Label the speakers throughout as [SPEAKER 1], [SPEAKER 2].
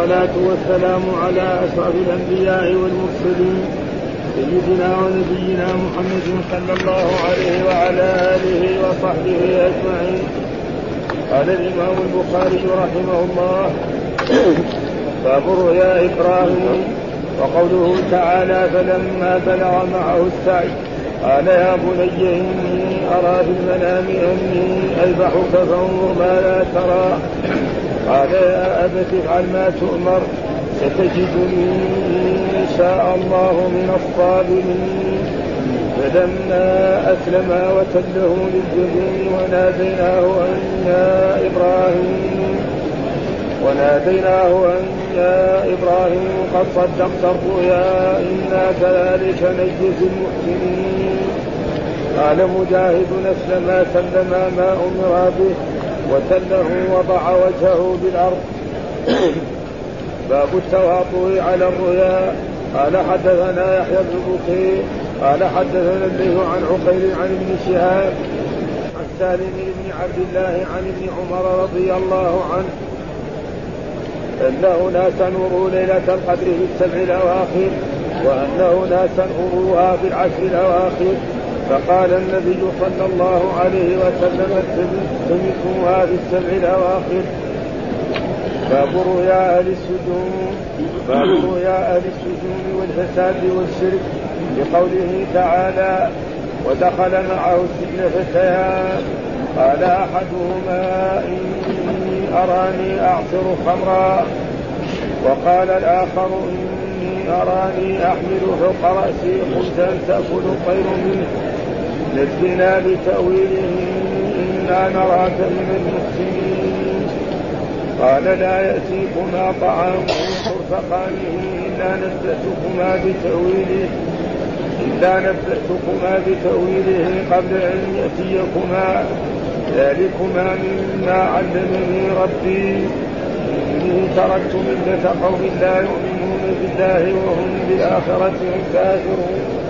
[SPEAKER 1] والصلاة والسلام على أشرف الأنبياء والمرسلين سيدنا ونبينا محمد صلى الله عليه وعلى آله وصحبه أجمعين. قال الإمام البخاري رحمه الله باب رؤيا إبراهيم وقوله تعالى فلما بلغ معه السعي قال يا بني إني أرى في المنام أني أذبحك فانظر ماذا ترى. قال يا أبت افعل ما تؤمر. ستجدني إن شاء الله من الصابرين. فلما أسلما وتله للجبين وناديناه أن يا إبراهيم وناديناه أن يا إبراهيم قد صدقت الرؤيا. إنا كذلك نجزي المحسنين. قال مجاهد أسلم سلم ما أمر به. وتله وضع وجهه بالأرض. باب التواطؤ على الرؤيا قال حدثنا يحيى بن بكير قال حدثنا الليث عن عقيل عن ابن شهاب. عن سالم بن عبد الله عن ابن عمر رضي الله عنه. أن ناسا مروا ليلة القدر في السبع الأواخر وأن ناسا أروها في العشر الأواخر. فقال النبي صلى الله عليه وسلم التمسوها في السبع الأواخر. باب رؤيا أهل السجون. باب رؤيا أهل السجون والفساد والشرك بقوله تعالى ودخل معه السجن فتيان. قال أحدهما إني أراني أعصر خمرا. وقال الآخر إني أراني أحمل فوق رأسي خبزا تأكل الطير منه. نجنا بتاويله إنا نراك من المحسنين. قال لا يأتيكما طعام ترزقانه إلا نبأتكما بتأويله إلا نبأتكما بتأويله قبل أن يأتيكما. ذلكما مما علمني ربي. إني تركت ملة قوم لا يؤمنون بالله وهم بالآخرة كافرون.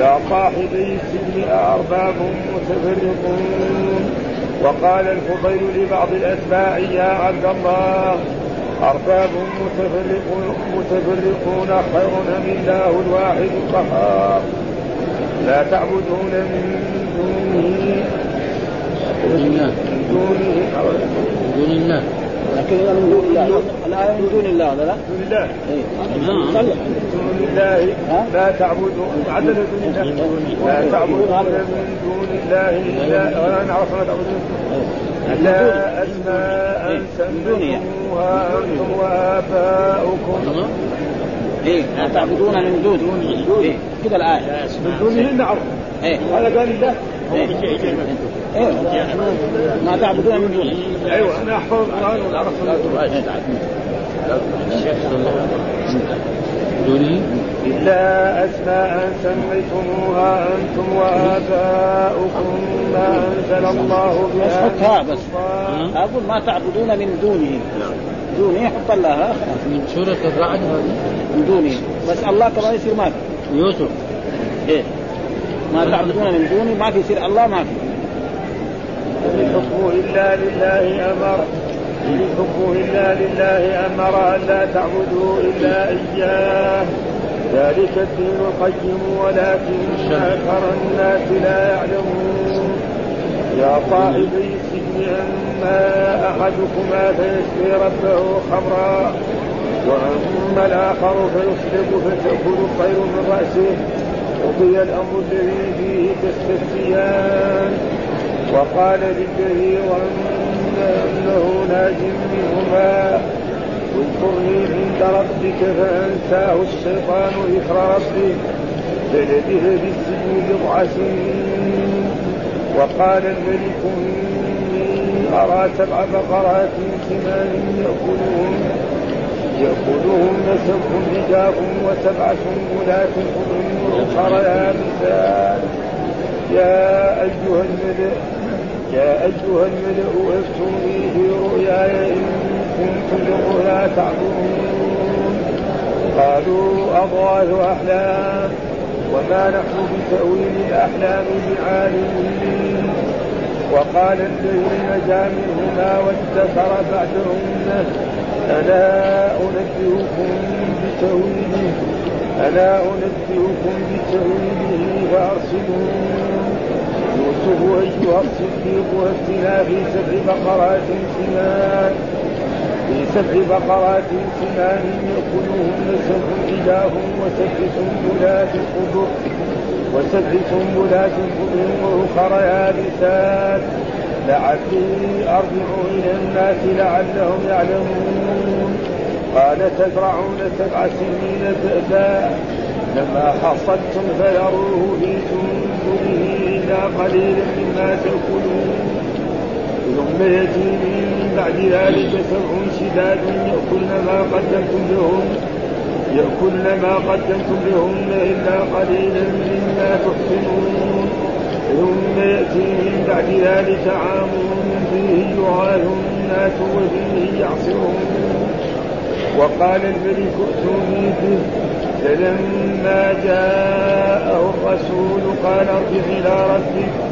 [SPEAKER 1] يا صاحبي السجن أأرباب متفرقون. وقال الفضيل لبعض الأتباع يا عبد الله أرباب متفرقون, متفرقون خير أم الله الواحد القهار؟ لا تعبدون من دونه من دونه
[SPEAKER 2] من دون الله.
[SPEAKER 3] لكن من دون الله. الآية من دون الله ولا لا؟
[SPEAKER 1] دون الله.
[SPEAKER 3] إيه.
[SPEAKER 1] من دون الله لا تعبدون عدد دون الله. لا تعبدون من دون الله إلا ولا نعرف ما تعبدون. إلا أسماء سميتموها أنتم وآباؤكم.
[SPEAKER 3] إيه. لا تعبدون من دون إيه. كذا الآية.
[SPEAKER 1] من دونه نعرف.
[SPEAKER 3] إيه.
[SPEAKER 1] هذا قال الله
[SPEAKER 3] ما تعبدون من دونه
[SPEAKER 1] أيوه أنا احفظ القران ونعرف
[SPEAKER 2] دونه
[SPEAKER 1] إلا أسماء سميتموها أنتم وآباؤكم ما أنزل الله
[SPEAKER 3] بس
[SPEAKER 1] بها
[SPEAKER 3] حط ها بس. أقول ما تعبدون من دونه دونه حط الله ها خلاص
[SPEAKER 2] من سورة الرعد هذه؟
[SPEAKER 3] من دونه بس الله كمان يصير ما في
[SPEAKER 2] يوسف.
[SPEAKER 3] إيه. ما تعبدون من دونه ما في يصير الله ما في.
[SPEAKER 1] إن الحكم إلا لله أمر. إن الحكم إلا لله أمر أن لا تعبدوا إلا إياه. ذلك الدين القيم ولكن أكثر الناس لا يعلمون. يا صاحبي السجن أما أحدكما فيسقي ربه خمرا وأما الآخر فيصلب فتأكل الطير من رأسه. قضي الأمر الذي فيه تستفتيان. وقال للذي ظن أنه ناج منهما. اذكرني عند ربك فأنساه الشيطان ذكر ربه فلبث في السجن بضع سنين. وقال الملك إني أرى سبع بقرات سمان يأكلهن. يأخذهن سبع حجاب وسبع سنبلات خضر وأخر يابسات يا أيها الملأ يا أيها الملأ افتوني في رؤياي إن كنتم للرؤيا تعبرون قالوا أضغاث أحلام وما نحن بتأويل الأحلام بعالمين. وقال الذي نجا منهما وادكر بعدهن ألا أنبئكم بتأويله ألا أنبئكم بتأويله فأرسلون يوسف أيها الصديق وافتنا في سبع بقرات سمان في سبع بقرات سمان يأكلهن سبع حجاب وسبع سنبلات خضر وسبع سنبلات خضر وأخر يابسات. لعلي أرجع إلى الناس لعلهم يعلمون. قال تزرعون سبع سنين دأبا لما حصدتم فذروه في سنبله إلا قليلا مما تأكلون. ثم يأتي من بعد ذلك سبع شداد يأكلن ما قدمتم لهم يأكلن ما قدمتم لهن إلا قليلا مما تحسنون. ثم يأتي من بعد ذلك عام فيه يغاث الناس وفيه يعصرون وقال الملك ائتوني به فلما جاءه الرسول قال ارجع إلى ربك.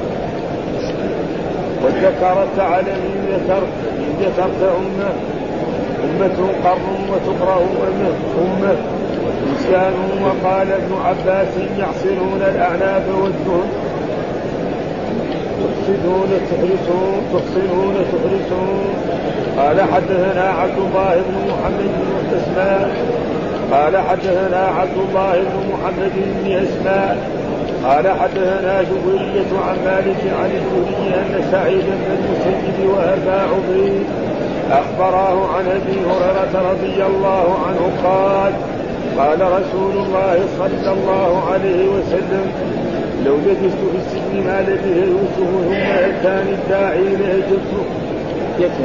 [SPEAKER 1] وذكر تعالى من ذكر من ذكرت أمة أمة قر وتقرأ أمة أمة نسيان وقال ابن عباس يعصرون الأعناب والدهن تفسدون تحرسون تحصنون تحرسون قال حدثنا عبد الله بن محمد بن اسماء قال حدثنا عبد الله بن محمد بن اسماء قال حدثنا جبرية عن مالك عن الزهري أن سعيد بن المسيب وأبا عبيد أخبراه عن أبي هريرة رضي الله عنه قال قال رسول الله صلى الله عليه وسلم لو لبثت في السجن ما لبث يوسف ثم اتاني الداعي.
[SPEAKER 3] يكفي.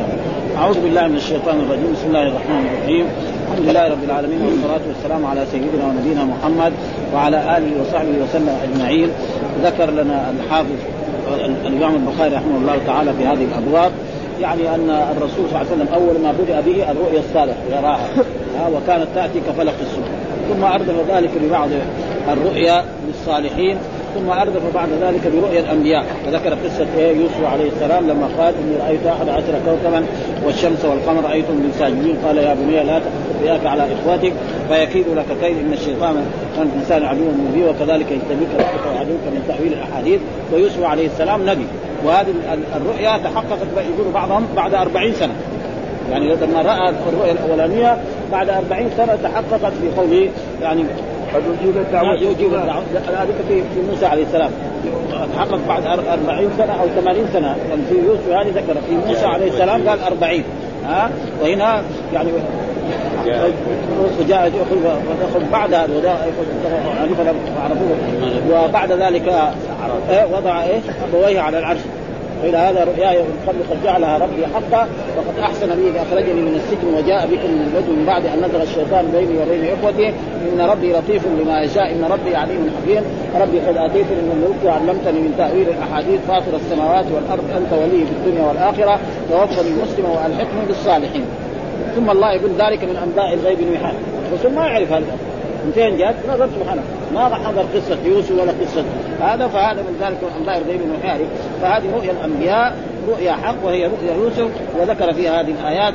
[SPEAKER 3] أعوذ بالله من الشيطان الرجيم. بسم الله الرحمن الرحيم. الحمد لله رب العالمين والصلاة والسلام على سيدنا ونبينا محمد وعلى آله وصحبه وسلم أجمعين. ذكر لنا الحافظ الإمام البخاري رحمه الله تعالى في هذه الأبواب. يعني أن الرسول صلى الله عليه وسلم أول ما بدأ به الرؤيا الصالحة يراها. وكانت تأتي كفلق الصبح ثم أردف ذلك ببعض الرؤيا للصالحين. ثم اردف بعد ذلك برؤيا الأنبياء. وذكر قصة إيه؟ يوسف عليه السلام لما قال إني رأيت أحد عشر كوكبا والشمس والقمر رايتم من ساجدين. قال يا بني لا تخف على اخوتك فيكيد لك كيد إن الشيطان كان الانسان عدو مبين. وكذلك يستبيك ربك وعدوك من تأويل الأحاديث. ويوسف عليه السلام نبي. وهذه الرؤيا تحققت يقول بعضهم بعد أربعين سنة. يعني لما رأى الرؤيا الأولانية بعد أربعين سنة تحققت في قوله يعني
[SPEAKER 1] قد أجيب الدعوة
[SPEAKER 3] يجيب الدعوة هذيك في في موسى عليه السلام تحقق بعد 40 سنة أو 80 سنة يعني في يوسف هذه ذكر في موسى عليه السلام قال 40 ها وهنا يعني وجاء يدخل بعد هذا وبعد ذلك وضع إيش ابويه على العرش فإلى هذا رؤياي من قبل قد جعلها ربي حقا. وقد أحسن بي إذ أخرجني من السجن وجاء بكم من البدو من بعد أن نزغ الشيطان بيني وبين إخوتي. إن ربي لطيف لما يشاء. إن ربي عليم حكيم ربي قد آتيتني من الملك وعلمتني من تأويل الأحاديث. فاطر السماوات والأرض. أنت ولي في الدنيا والآخرة. توفني مسلما وألحقني بالصالحين. ثم الله يقول ذلك من أنباء الغيب نوحى الرسول ما يعرف هذا. من جاءت؟ من الرب سبحانه ما حضر قصة يوسف ولا قصة هذا فهذا من ذلك من انباء الغيب والحارث فهذه رؤيا الأنبياء رؤيا حق وهي رؤيا يوسف وذكر فيها هذه الآيات.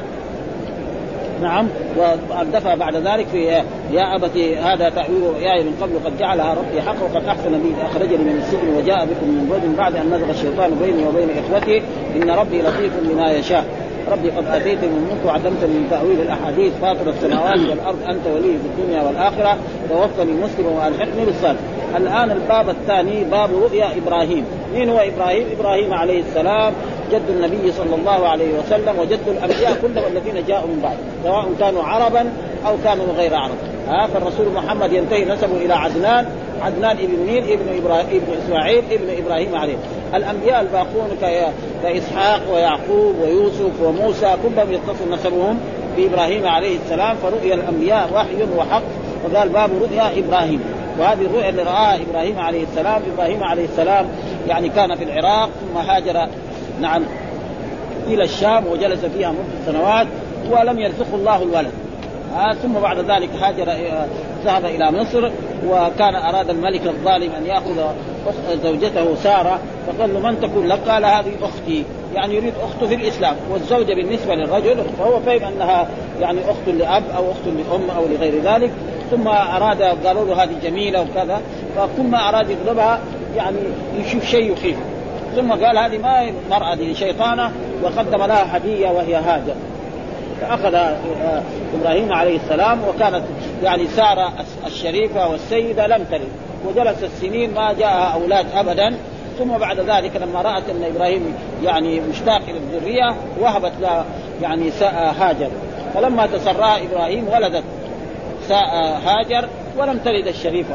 [SPEAKER 3] نعم وأردفها بعد ذلك في يا ابت هذا تأويل رؤياي من قبل قد جعلها ربي حق وقد أحسن بي أخرجني من السجن وجاء بكم من بعد بعد أن نزغ الشيطان بيني وبين إخوتي. إن ربي لطيف لما يشاء. ربي قد اتيتني من الملك وعلمتني من تأويل الأحاديث فاطر السماوات والأرض أنت ولي في الدنيا والآخرة توفني مسلما وألحقني بالصالح الآن الباب الثاني باب رؤيا إبراهيم. مين هو إبراهيم؟ إبراهيم عليه السلام جد النبي صلى الله عليه وسلم وجد الأنبياء كلهم الذين جاءوا من بعد سواء كانوا عربا أو كانوا غير عرب. ها فالرسول محمد ينتهي نسبه إلى عدنان عدنان ابن مين ابن إبراهيم ابن إسماعيل ابن إبراهيم عليه. الأنبياء الباقون كإسحاق ويعقوب ويوسف وموسى كلهم يتصل نسبهم بإبراهيم عليه السلام فرؤيا الأنبياء وحي وحق. وقال باب رؤيا إبراهيم. وهذه الرؤيا اللي رآها إبراهيم عليه السلام إبراهيم عليه السلام يعني كان في العراق ثم هاجر نعم إلى الشام وجلس فيها مدة سنوات ولم يرزقه الله الولد. آه ثم بعد ذلك هاجر آه، ذهب إلى مصر وكان أراد الملك الظالم أن يأخذ زوجته سارة فقال له من تكون لك؟ قال هذه أختي. يعني يريد أخته في الإسلام. والزوجة بالنسبة للرجل فهو فهم أنها يعني أخت لأب أو أخت لأم أو لغير ذلك. ثم أراد قالوا له هذه جميلة وكذا فكل ما أراد يطلبها يعني يشوف شيء يخيف ثم قال هذه ما مرأة شيطانة وقدم لها هدية وهي هاجر. فأخذ آه، إبراهيم عليه السلام وكانت يعني سارة الشريفة والسيدة لم تلد وجلس السنين ما جاءها أولاد أبدا. ثم بعد ذلك لما رأت أن إبراهيم يعني مشتاق إلى الذرية وهبت له يعني هاجر. فلما تسرى إبراهيم ولدت هاجر ولم تلد الشريفة.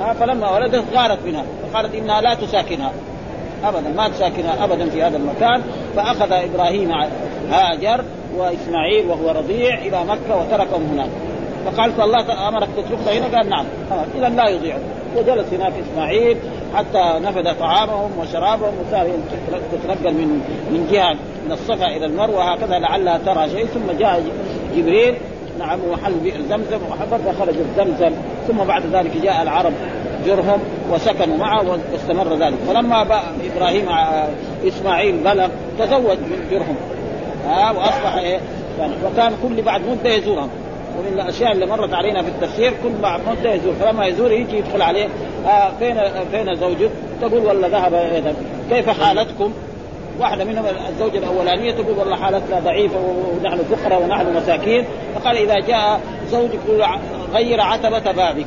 [SPEAKER 3] آه، فلما ولدت غارت منها فقالت إنها لا تساكنها ابدا ما تساكنها ابدا في هذا المكان. فأخذ إبراهيم هاجر وإسماعيل وهو رضيع إلى مكة وتركهم هناك. فقال الله أمرك تتركنا هنا قال نعم. اذا لا يضيع وجلس هناك إسماعيل حتى نفذ طعامهم وشرابهم وصار تتنقل من من جهة من الصفا إلى المروة هكذا لعلها ترى شيء. ثم جاء جبريل نعم وحل بئر زمزم وحفظ خرج الزمزم. ثم بعد ذلك جاء العرب جرهم وسكنوا معه واستمر ذلك. فلما إبراهيم آه، إسماعيل بلغ تزوج من جرهم. ها وأصبح إيه؟ يعني وكان كل بعد مدة يزورهم ومن الأشياء اللي مرت علينا في التفسير كل بعد مدة يزور. فلما يزور يجي يدخل عليه آه فين فين زوجك؟ تقول والله ذهب إيه كيف حالتكم؟ واحدة منهم الزوجة الأولانية تقول والله حالتنا ضعيفة ونحن فقراء ونحن مساكين. فقال إذا جاء زوجك غير عتبة بابك.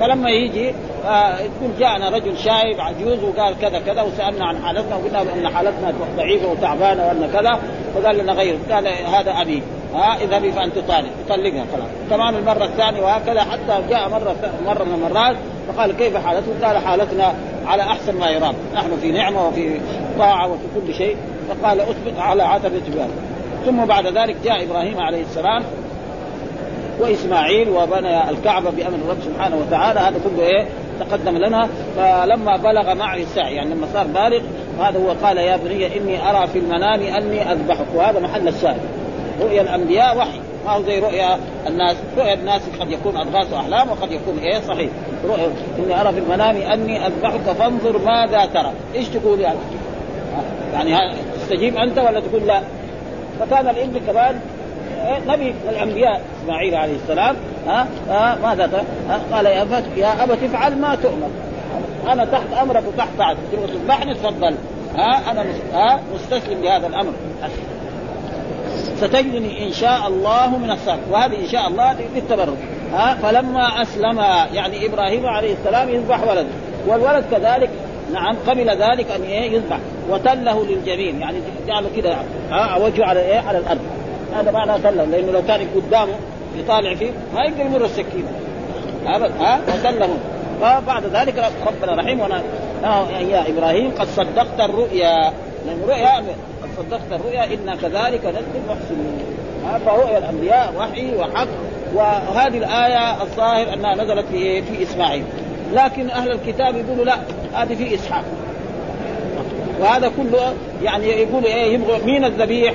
[SPEAKER 3] فلما يجي آه يقول جاءنا رجل شايب عجوز وقال كذا كذا وسألنا عن حالتنا وقلنا إن حالتنا ضعيفة وتعبانة وأن كذا فقال لنا غير قال هذا أبي. ها آه اذهبي فأنت طالق طلقها خلاص. كمان المرة الثانية وهكذا حتى جاء مرة مرة من المرات فقال كيف حالته؟ قال حالتنا على أحسن ما يرام. نحن في نعمة وفي طاعة وفي كل شيء. فقال أثبت على عتبه باب ثم بعد ذلك جاء إبراهيم عليه السلام وإسماعيل وبنى الكعبة بأمر الرب سبحانه وتعالى. هذا كله إيه؟ تقدم لنا فلما بلغ معي السعي يعني لما صار بالغ هذا هو قال يا بني إني أرى في المنام أني أذبحك. وهذا محل الشاهد رؤيا الأنبياء وحي. ما هو زي رؤيا الناس؟ رؤيا الناس قد يكون أضغاث احلام وقد يكون إيه؟ صحيح. رؤيا إني أرى في المنام أني أذبحك فانظر ماذا ترى. إيش تقول يعني؟ يعني تستجيب أنت ولا تقول لا؟ فكان الابن كمان نبي من الأنبياء إسماعيل عليه السلام ها؟ ها؟ ماذا قال يا ابت يا أبت افعل ما تؤمر. أنا تحت أمرك وتحت طاعتك. تبغى تذبحني تفضل ها؟ أنا ها؟ مستسلم لهذا الأمر. ستجدني إن شاء الله من الصالح وهذه إن شاء الله للتبرك ها؟ فلما أسلم يعني إبراهيم عليه السلام يذبح ولده. والولد كذلك نعم قبل ذلك أن إيه؟ يذبح. وتله للجبين. يعني جعله كده ها؟ وجهه على إيه؟ على الأرض. هذا معنى سلم لأنه لو كان قدامه يطالع فيه ما يقدر يمر السكين ابدا ها؟ وسلم. فبعد ذلك ربنا رحيم. وأنا يا إبراهيم قد صدقت الرؤيا. الرؤيا قد صدقت الرؤيا إنا كذلك نجزي المحسنين. فرؤيا الأنبياء وحي وحق. وهذه الآية الظاهر أنها نزلت في في إسماعيل. لكن أهل الكتاب يقولوا لا هذه في إسحاق. وهذا كله يعني يقول إيه يبغى مين الذبيح؟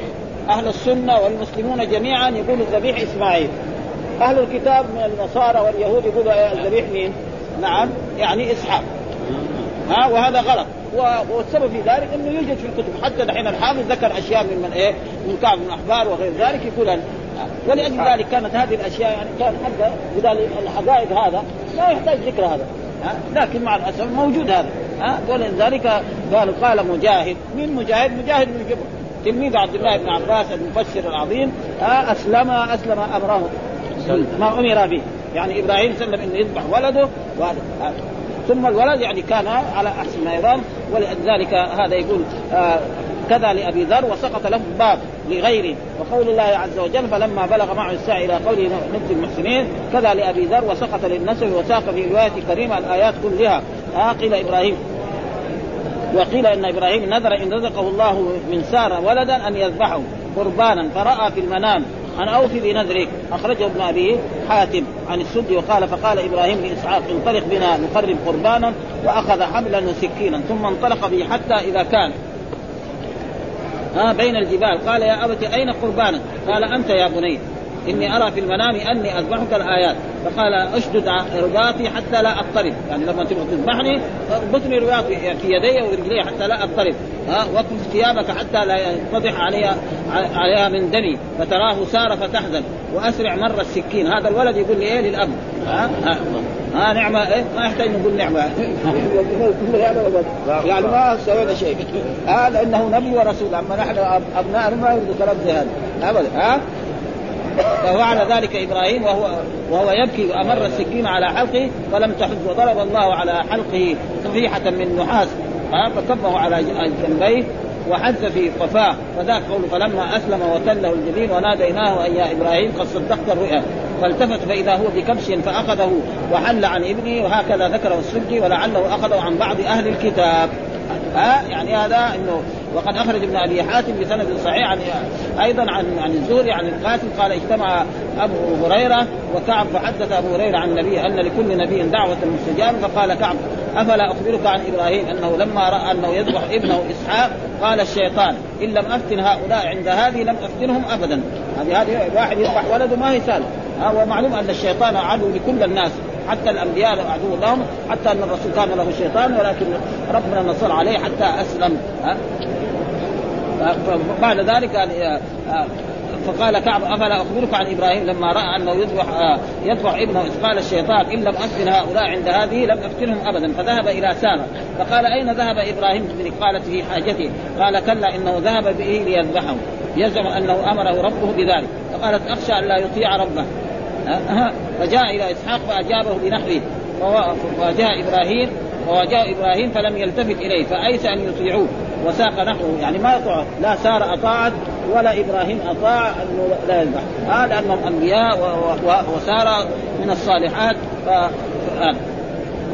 [SPEAKER 3] أهل السنة والمسلمون جميعا يقولوا الذبيح إسماعيل. أهل الكتاب من النصارى واليهود يقولوا الذبيح مين؟ نعم يعني إسحاق. ها وهذا غلط. والسبب في ذلك إنه يوجد في الكتب حتى دحين الحافظ ذكر أشياء من من إيه؟ من كعب بن أحبار وغير ذلك يقول ولأجل ذلك كانت هذه الأشياء يعني كان حتى بدل الحقائق هذا لا يحتاج ذكر هذا. ها لكن مع الأسف موجود هذا. ها ولذلك قال قال مجاهد. من مجاهد؟ مجاهد بن جبر تلميذ عبد الله بن عباس المفسر العظيم. اسلم أسلم أمره. ما أمر به. يعني إبراهيم سلم إنه يذبح ولده وهذا. آه. ثم الولد يعني كان على أحسن ما يرام ولذلك هذا يقول آه كذا لأبي ذر وسقط له باب لغيره. وقول الله عز وجل فلما بلغ معه السعي إلى قوله نجزي المحسنين. كذا لأبي ذر وسقط للنسب وساق في رواية كريمة الآيات كلها. آه قيل إبراهيم. وقيل إن إبراهيم نذر إن رزقه الله من ساره ولدا أن يذبحه قربانا فرأى في المنام. ان أوفي بنذرك أخرجه ابن أبي حاتم عن السدي وقال فقال إبراهيم لإسحاق انطلق بنا نقرب قربانا وأخذ حبلا وسكينا ثم انطلق به حتى إذا كان. ها بين الجبال. قال يا أبت أين قربانك؟ قال أنت يا بني. إني أرى في المنام أني أذبحك الآيات. فقال أشدد رباطي حتى لا أضطرب. يعني لما تبغى تذبحني اربطني رباطي في يدي ورجلي حتى لا أضطرب. ها واكف ثيابك حتى لا ينفضح عليها عليها من دمي. فتراه سار فتحزن. وأسرع مر السكين. هذا الولد يقول لي إيه للأب؟ ها ها, ها نعمة إيه؟ ما يحتاج نقول نعمة. يعني ما سوينا شيء. ها لأنه نبي ورسول. أما نحن أبناء ما يريد كلام زي هذا. ابدا ها؟ ففعل ذلك إبراهيم وهو وهو يبكي وأمر السكين على حلقه فلم تحز وضرب الله على حلقه صفيحة من نحاس فكبه على جنبيه وحز في قفاه فذاك قوله فلما أسلم وتله الجبين وناديناه أن يا إبراهيم قد صدقت الرؤيا. فالتفت فإذا هو بكبش فأخذه وحل عن ابنه وهكذا ذكره السدي ولعله أخذه عن بعض أهل الكتاب. ها؟ يعني هذا إنه وقد أخرج ابن أبي حاتم بسند صحيح عن أيضا عن عن الزهري عن القاسم قال اجتمع أبو هريرة وكعب فحدث أبو هريرة عن النبي أن لكل نبي دعوة مستجابة فقال كعب أفلا أخبرك عن إبراهيم أنه لما رأى أنه يذبح ابنه إسحاق قال الشيطان إن لم أفتن هؤلاء عند هذه لم أفتنهم ابدا. هذه هذه واحد يذبح ولده ما هي سهله ومعلوم أن الشيطان عدو لكل الناس. حتى الأنبياء عدو لهم حتى أن الرسول كان له شيطان ولكن ربنا نصر عليه حتى أسلم بعد ذلك آه، آه، فقال كعب أفلا أخبرك عن إبراهيم؟ لما رأى أنه يذبح آه، يذبح ابنه اذ قال الشيطان إن لم افتن هؤلاء عند هذه لم افتنهم أبدا فذهب إلى ساره فقال أين ذهب إبراهيم قالت في حاجته؟ قال كلا إنه ذهب به ليذبحه. يزعم أنه أمره ربه بذلك. فقالت أخشى أن لا يطيع ربه. فجاء إلى إسحاق فأجابه بنحوه وجاء إبراهيم وجاء إبراهيم فلم يلتفت إليه فأيس أن يطيعوه وساق نحوه. يعني ما يطاع لا سار أطاعت ولا إبراهيم أطاع أنه لا يذبح. هذا لانهم انبياء وسار من الصالحات. ف...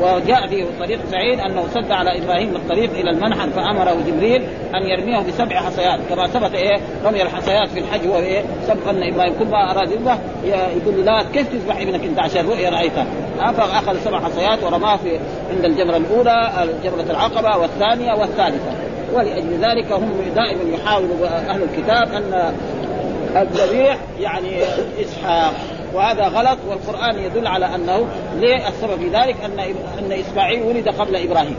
[SPEAKER 3] وجاء في طريق سعيد أنه سد على إبراهيم الطريق إلى المنحر فأمره جبريل أن يرميه بسبع حصيات. كما ثبت إيه؟ رمي الحصيات في الحج هو إيه؟ سبق أن إبراهيم كل ما أراد يذبح يقول لا كيف تذبح ابنك؟ أنت عشان رؤيا رأيتها. فأخذ سبع حصيات ورماه في عند الجمره الأولى جمره العقبة والثانية والثالثة. ولأجل ذلك هم دائما يحاولوا أهل الكتاب أن الذبيح يعني إسحاق. وهذا غلط والقرآن يدل على أنه ليه السبب في ذلك؟ أن أن إسماعيل ولد قبل إبراهيم.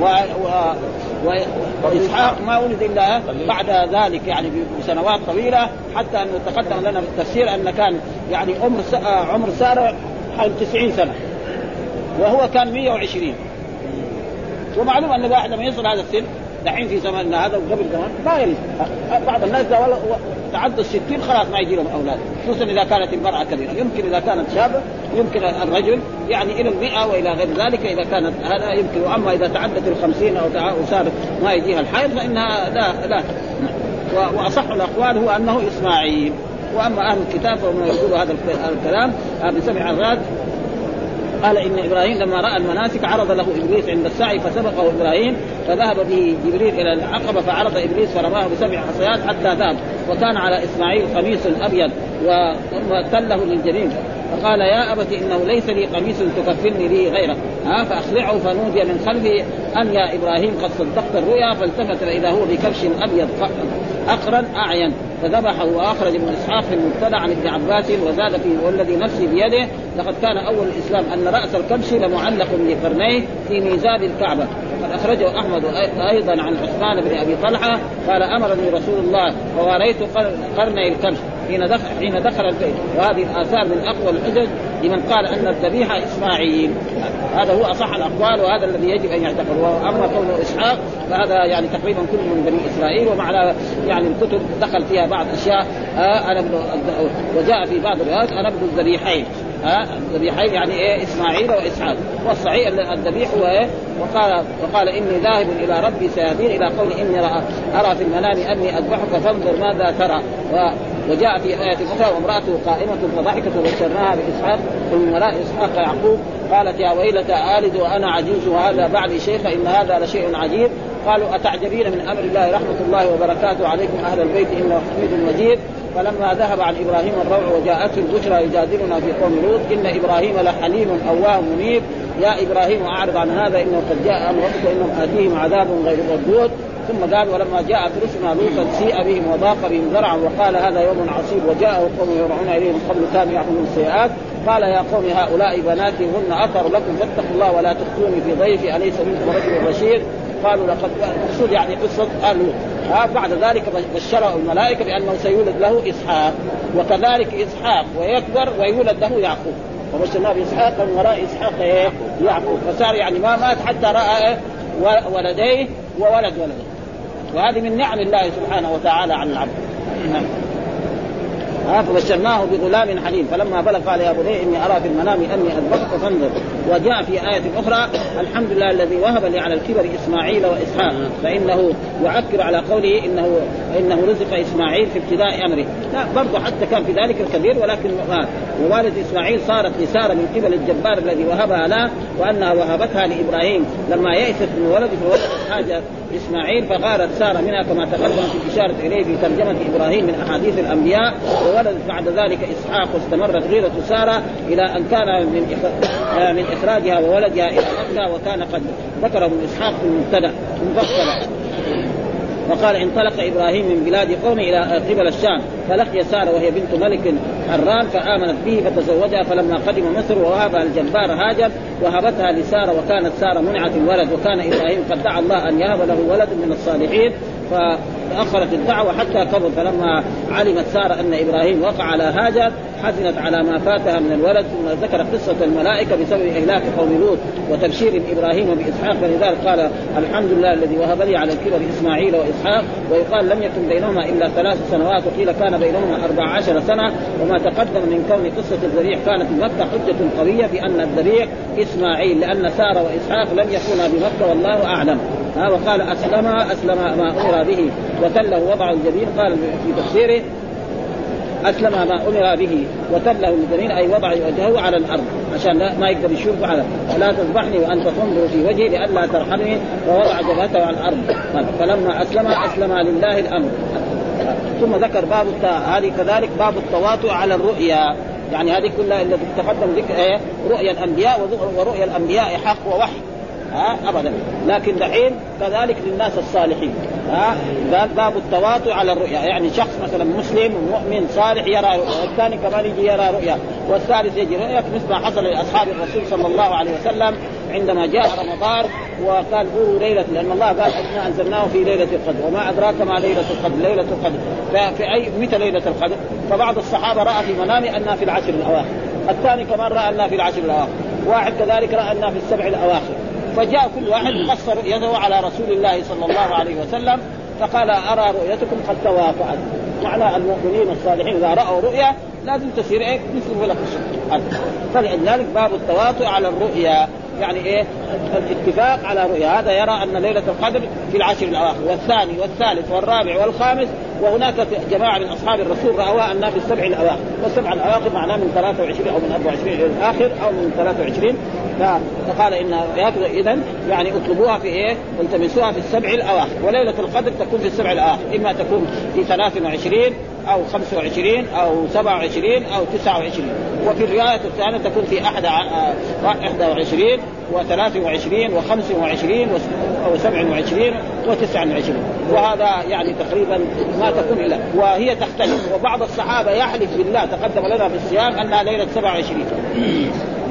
[SPEAKER 3] و... و... واسحاق ما ولد إلا بعد ذلك يعني بسنوات طويلة حتى انه تقدم لنا في التفسير أن كان يعني عمر س... عمر سارة حول 90 سنة وهو كان 120 ومعلوم أن الواحد لما يصل هذا السن دحين في زماننا هذا وقبل زمان ما يلد بعض الناس تعدوا الستين خلاص ما يجي لهم أولاد. خصوصا إذا كانت المراه كبيرة. يمكن إذا كانت شابة يمكن الرجل يعني إلى المئة وإلى غير ذلك. إذا كانت هذا يمكن. وأما إذا تعدت الخمسين أو صار ما يجيها الحيض فإنها لا لا. وأصح الأقوال هو أنه إسماعيل. وأما أهل الكتاب فهم يقولوا هذا الكلام. بسبع مرات قال إن إبراهيم لما رأى المناسك عرض له إبليس عند السعي فسبقه إبراهيم فذهب به جبريل إلى العقبة فعرض إبليس فرماه بسبع حصيات حتى ذهب وكان على إسماعيل قميص أبيض ثم تله للجنين. فقال يا أبت إنه ليس لي قميص تكفلني به غيره. ها فأخلعه فنودي من خلفه أن يا إبراهيم قد صدقت الرؤيا فالتفت فاذا هو بكبش أبيض اقرن أعين. فذبحه واخرج ابن إسحاق في المبتدا عن ابن عباس وزاد فيه والذي نفسي بيده لقد كان أول الإسلام أن رأس الكبش لمعلق بقرنيه في ميزان الكعبة. وقد أخرجه أحمد أيضا عن عثمان بن أبي طلحة قال أمرني رسول الله ووريت قرني الكبش حين دخل حين دخل البيت. وهذه الآثار من أقوى الحجج لمن قال أن الذبيحة إسماعيل. هذا هو أصح الأقوال وهذا الذي يجب أن يعتقد. وأما قول إسحاق فهذا يعني تقريبا كل من بني إسرائيل ومع يعني الكتب دخل فيها بعض أشياء. آه أنا وجاء في بعض الروايات أنا ابن الذبيحين. ها؟ الذبيحين يعني إيه؟ إسماعيل وإسحاق. والصحيح الذبيح هو إيه؟ وقال وقال إني ذاهب إلى ربي سيهدين إلى قول إني أرى في المنام أني أذبحك فانظر ماذا ترى. وجاء في آية أخرى وامرأته قائمة فضحكت وبشرناها بإسحاق ومن وراء إسحاق يعقوب قالت يا ويلتى آلد وأنا عجوز وهذا بعدي شيخ إن هذا لشيء عجيب. قالوا أتعجبين من أمر الله رحمة الله وبركاته عليكم أهل البيت إنه حميد مجيد فلما ذهب عن إبراهيم الروع وجاءته البشرى يجادلنا في قوم لوط إن إبراهيم لحليم أواه منيب. يا إبراهيم أعرض عن هذا إنه قد جاء أمر ربك انهم آتيهم عذاب غير مردود. ثم قال ولما جاءت رسلنا لوطا سيء بهم وضاق بهم ذرعا وقال هذا يوم عصيب. وجاءه قوم يرعون اليه من قبل كانوا يعملون السيئات. قال يا قوم هؤلاء بناتي هن اطهر لكم فاتقوا الله ولا تخزوني في ضيفي أليس منكم رجل رشيد؟ قالوا لقد مقصود يعني قصة آل لوط. آه بعد ذلك بشره الملائكة بأنه سيولد له إسحاق وكذلك إسحاق ويكبر ويولد له يعقوب. وبشرناه بإسحاق من وراء إسحاق إيه؟ يعقوب. فصار يعني ما مات حتى رأى إيه؟ ولديه وولد ولده. وهذه من نعم الله سبحانه وتعالى على العبد. نعم. ها فبشرناه بغلام حليم. فلما بلغ قال يا بني إني أرى في المنام أني اذبحك فانظر. وجاء في آية أخرى الحمد لله الذي وهب لي على الكبر إسماعيل وإسحاق فإنه يعكر على قوله إنه إنه رزق إسماعيل في ابتداء أمره. لا برضه حتى كان في ذلك الكبير ولكن ووالد إسماعيل صارت لسارة من قبل الجبار الذي وهبها له وأنها وهبتها لإبراهيم. لما يئست من ولد فولدت حاجة إسماعيل فغارت سارة منها كما تقدم في الإشارة إليه في ترجمة إبراهيم من أحاديث الأنبياء وولدت بعد ذلك إسحاق واستمرت غيرة سارة إلى أن كان من من إخراجها وولدها إلى مكة وكان قد ذكره ابن إسحاق في المبتدأ مفصلا وقال انطلق إبراهيم من بلاد قومه إلى قبل الشام فلقي سارة وهي بنت ملك حران فآمنت به فتزوجها فلما قدم مصر ووهبها الجبار هاجر وهبتها لسارة وكانت سارة منعت الولد وكان إبراهيم قد دعا الله أن يهب له ولد من الصالحين فتاخرت الدعوة حتى كبر فلما علمت سارة أن إبراهيم وقع على هاجر حزنت على ما فاتها من الولد ثم ذكر قصة الملائكة بسبب إهلاك قوم لوط وتبشير إبراهيم بإسحاق فلذلك قال الحمد لله الذي وهب لي على الكبر إسماعيل وإسحاق ويقال لم يكن بينهما إلا ثلاث سنوات وقيل كان بينهما أربع عشر سنة وما تقدم من كون قصة الذبيح كانت في مكه حجة قوية في ان الذبيح إسماعيل لأن سارة وإسحاق لم يكونا بمكة والله أعلم. ها وقال أسلم أسلم ما أمر به. وتله وضع الجبين قال في تفسيره أسلم ما أمر به وتله الجبين أي وضع وجهه على الأرض. عشان ما يقدر يشوف على ولا تذبحني وأنت تنظر في وجهي لئلا ترحمني ووضع جبهته على الأرض. فلما أسلم أسلم لله الأمر. ثم ذكر باب هذه كذلك باب التواطؤ على الرؤيا. يعني هذه كلها التي تقدم ذكر إيه؟ رؤيا الأنبياء ورؤيا الأنبياء حق ووحي. ها؟ ابدا. لكن دحين كذلك للناس الصالحين. ها؟ قال باب التواطؤ على الرؤيا. يعني شخص مثلا مسلم مؤمن صالح يرى رؤيا والثاني كمان يجي يرى رؤيا والثالث يجي رؤيا. مثل ما حصل لأصحاب الرسول صلى الله عليه وسلم عندما جاء رمضان وقال قولوا ليلة لأن الله قال إنا أنزلناه في ليلة القدر وما أدراك ما ليلة القدر ليلة القدر. ففي أي متى ليلة القدر؟ فبعض الصحابة رأى في منامه أنها في العشر الأواخر. الثاني كمان رأى أنها في العشر الأواخر. واحد كذلك رأى أنها في السبع الأواخر. فجاء كل واحد قص رؤيته على رسول الله صلى الله عليه وسلم فقال أرى رؤيتكم قد توافعت معنى المؤمنين الصالحين إذا رأوا رؤيا لازم تصير إيه؟ مثل الشمس فلذلك باب التواطؤ على الرؤيا يعني إيه؟ الاتفاق على رؤيا. هذا يرى أن ليلة القدر في العشر الأواخر والثاني والثالث والرابع والخامس وهناك جماعة من أصحاب الرسول راوها أنها في السبع الأواخر. والسبع الأواخر معناه من 23 أو من 24 إلى الآخر أو من 23 فقال إن اذا يعني اطلبوها في إيه؟ التمسوها في السبع الأواخر. وليلة القدر تكون في السبع الأواخر. إما تكون في 23 أو 25 أو 27 أو 29 وفي الرواية الثانية تكون في 21 و23 و25 و27 و29 وهذا يعني تقريبا ما تكون الا وهي تختلف. وبعض الصحابة يحلف بالله تقدم لنا في الصيام أنها ليلة 27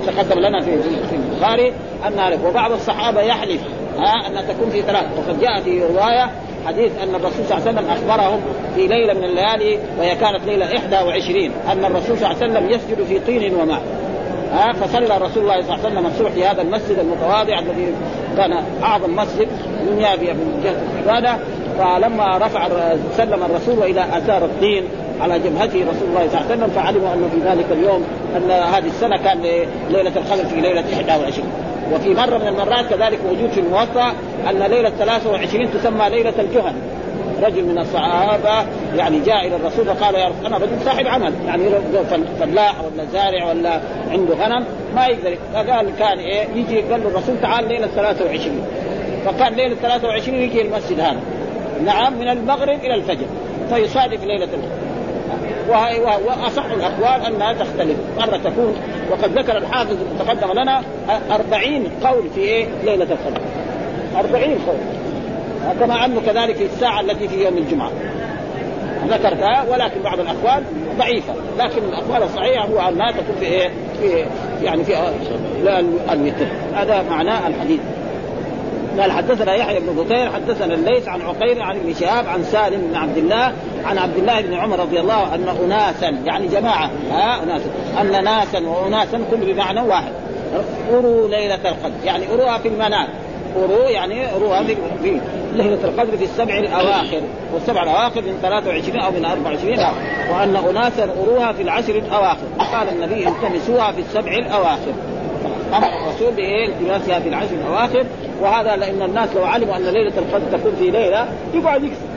[SPEAKER 3] تقدم لنا في البخاري أنها وبعض الصحابة يحلف ها أنها تكون في ثلاث. وقد جاء في رواية حديث أن الرسول صلى الله عليه وسلم أخبرهم في ليلة من الليالي وهي كانت ليلة 21 أن الرسول صلى الله عليه وسلم يسجد في طين وماء. ها فصلى رسول الله صلى الله عليه وسلم الصبح في هذا المسجد المتواضع الذي كان أعظم مسجد من يابي من جهة العبادة. فلما رفع سلم الرسول والى آثار الطين على جبهته رسول الله صلى الله عليه وسلم فعلموا انه في ذلك اليوم أن هذه السنة كان ليلة القدر في ليلة 21 وفي مرة من المرات كذلك موجود في الموطأ أن ليلة 23 تسمى ليلة الجهن رجل من الصحابة يعني جاء إلى الرسول فقال يا رسول أنا رجل صاحب عمل. يعني فلاح ولا زارع ولا عنده غنم ما يقدر. فقال كان إيه يجي قال له الرسول تعال ليلة 23 فكان ليلة 23 يجي المسجد هذا. نعم من المغرب إلى الفجر فيصادف ليله القدر واصح الاقوال انها تختلف مره تكون وقد ذكر الحافظ تقدم لنا أربعين قول في إيه ليله القدر أربعين قول كما انه كذلك في الساعة التي في يوم الجمعه ذكرتها ولكن بعض الاقوال ضعيفه لكن الاقوال الصحيحه هو انها تكون في إيه في يعني في الوتر هذا معناه الحديث قال حدثنا يحيى بن بكير حدثنا الليث عن عقيل عن ابن شهاب عن سالم بن عبد الله عن عبد الله بن عمر رضي الله أن اناسا يعني جماعة ها اناسا أن ناسا واناسا كل بمعنى واحد. أروا ليلة القدر يعني أروها في المنام. أروا يعني أروها في في ليلة القدر في السبع الأواخر والسبع الأواخر من 23 أو من 24 أو وأن اناسا أروها في العشر الأواخر. قال النبي التمسوها في السبع الأواخر. أمر الرسول بإيه؟ التماسها في العشر الاواخر وهذا لأن الناس لو علموا أن ليلة القدر تكون في ليلة يقعد يكسب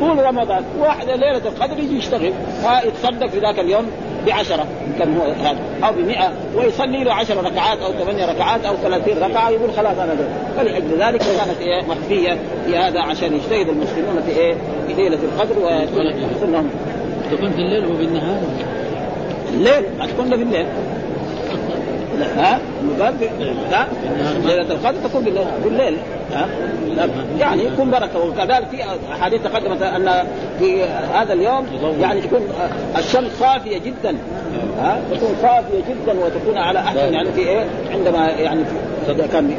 [SPEAKER 3] طول رمضان. واحد ليلة القدر يجي يشتغل. ها يتصدق في ذاك اليوم بعشرة كم هو هذا؟ أو بمئة. ويصلي له عشر ركعات أو ثمانية ركعات أو ثلاثين ركعة يقول خلاص أنا ذلك فلأجل ذلك كانت إيه؟ مخفية في هذا عشان يجتهد المسلمون في إيه؟ في ليلة القدر ويكون لهم
[SPEAKER 2] تكون في الليل وبالنهار.
[SPEAKER 3] الليل تكون في الليل. ها؟ قال لا ليلة القدر تكون بالليل بالليل ها. يعني يكون بركة. وكذلك في أحاديث تقدمت أن في هذا اليوم يعني تكون الشمس صافية جدا ها؟ تكون صافية جدا وتكون على أحسن يعني في إيه؟ عندما يعني في كان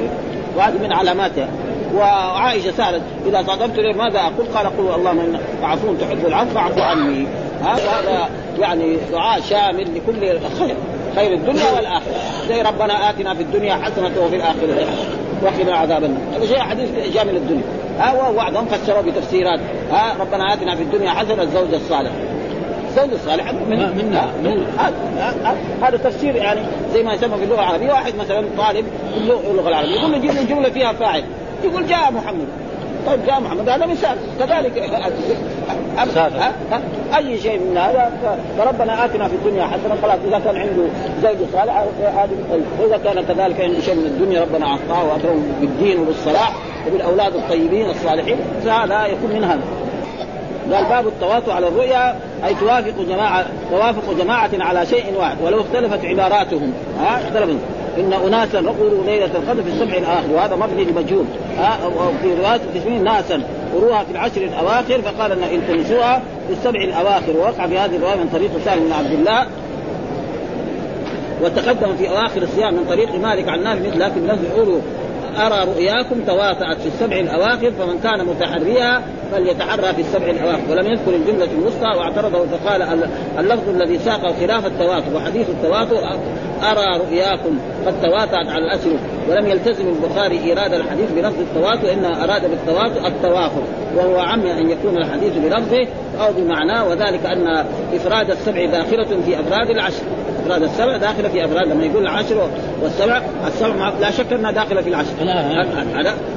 [SPEAKER 3] وهذه من علاماتها. وعائشة سألت إذا صادمت لي ماذا أقول؟ قال قل اللهم انك عفو تحب العفو فاعف عني. هذا يعني دعاء شامل لكل خير. خير الدنيا والآخرة. زي ربنا آتنا في الدنيا حسنة وفي الآخرة. وقنا عذاب النار. هذا شيء حديث شامل الدنيا ها وبعضهم فسروا بتفسيرات. ها ربنا آتنا في الدنيا حسنة الزوج الصالح. الزوج الصالح من
[SPEAKER 2] منا- من-
[SPEAKER 3] هذا تفسير يعني زي ما يسمى في اللغة العربية. واحد مثلا طالب في اللغة العربية يقول له جيب لي جملة فيها فاعل. يقول جاء محمد. طيب جاء محمد هذا مثال كذلك
[SPEAKER 2] مسافر.
[SPEAKER 3] ها؟ ها؟ أي شيء من هذا فربنا آتنا في الدنيا حسنة خلاص إذا كان عنده زوج صالح هذا طيب وإذا كان كذلك عنده شيء من الدنيا ربنا أعطاه واكرمه بالدين وبالصلاح وبالأولاد الطيبين الصالحين فهذا يكون من هذا قال باب التواطؤ على الرؤيا أي توافق جماعة توافق جماعة على شيء واحد ولو اختلفت عباراتهم ها اختلفت إن أناسا رؤوا ليلة القدر في السبع الآخر وهذا مبني لمجهول. ها وفي رواية تسمين ناسا قروها في العشر الأواخر فقال إن التمسوها في السبع الأواخر. ووقع في هذه الرواية من طريق سالم بن عبد الله وتقدم في أواخر الصيام من طريق مالك عن نافع مثل لكن لفظ قولوا أرى رؤياكم تواطأت في السبع الأواخر فمن كان متحريها فليتحرى في السبع الأواخر. ولم يذكر الجملة الوسطى واعترضه فقال ال- اللفظ الذي ساق خلاف التواتر وحديث التواتر أرى رؤياكم قد تواتأت على الاشهر ولم يلتزم البخاري إيراد الحديث بلفظ التواتر إنما أراد بالتواتر التوافر وهو عم أن يكون الحديث بلفظه أو بمعناه وذلك أن إفراد السبع داخلة في أفراد العشر. أفراد السبع داخله في أفراد لما يقول العشر والسبع السبع لا شك أنها داخلة في العشر.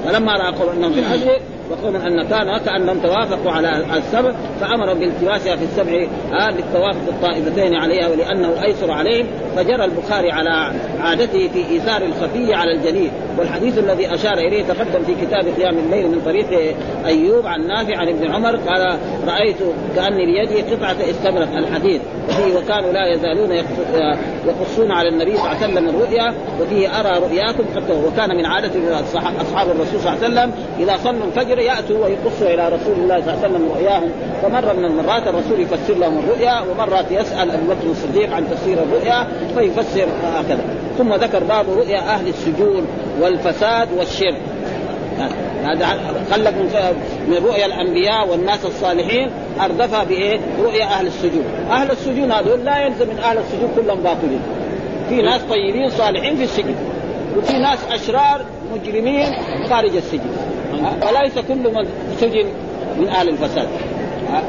[SPEAKER 3] فلما رأى قوم إنهم في العشر وقوم أن كان كانهم توافقوا على السبع فأمر بالتماسها في السبع آه للتوافق الطائفتين عليها ولأنه أيسر عليهم فجرى البخاري على عادته في إيثار الخفي على الجليل. والحديث الذي أشار إليه تقدم في كتاب قيام الليل من طريق أيوب عن نافع عن ابن عمر قال رأيت كأني بيدي قطعة استبرق الحديث وفيه وكانوا لا يزالون يقص- يقصون على النبي صلى الله عليه وسلم الرؤيا وفيه أرى رؤياكم تو- وكان من عادة أصحاب الرسول صلى الله عليه وسلم إذا صلوا الفجر يأتوا ويقصوا إلى رسول الله صلى الله عليه وسلم رؤياهم فمره من المرات الرسول يفسر لهم الرؤيا ومرات يسأل أبو بكر الصديق عن تفسير الرؤيا فيفسر هكذا ثم ذكر باب رؤيا أهل السجون والفساد والشرك هذا خلق من من رؤيا الأنبياء والناس الصالحين اردفها بإيه؟ رؤيا أهل السجون، أهل السجون هذول لا يلزم من أهل السجون كلهم باطلين. في ناس طيبين صالحين في السجن وفي ناس أشرار مجرمين خارج السجن. وليس كل من سجن من أهل الفساد. ها؟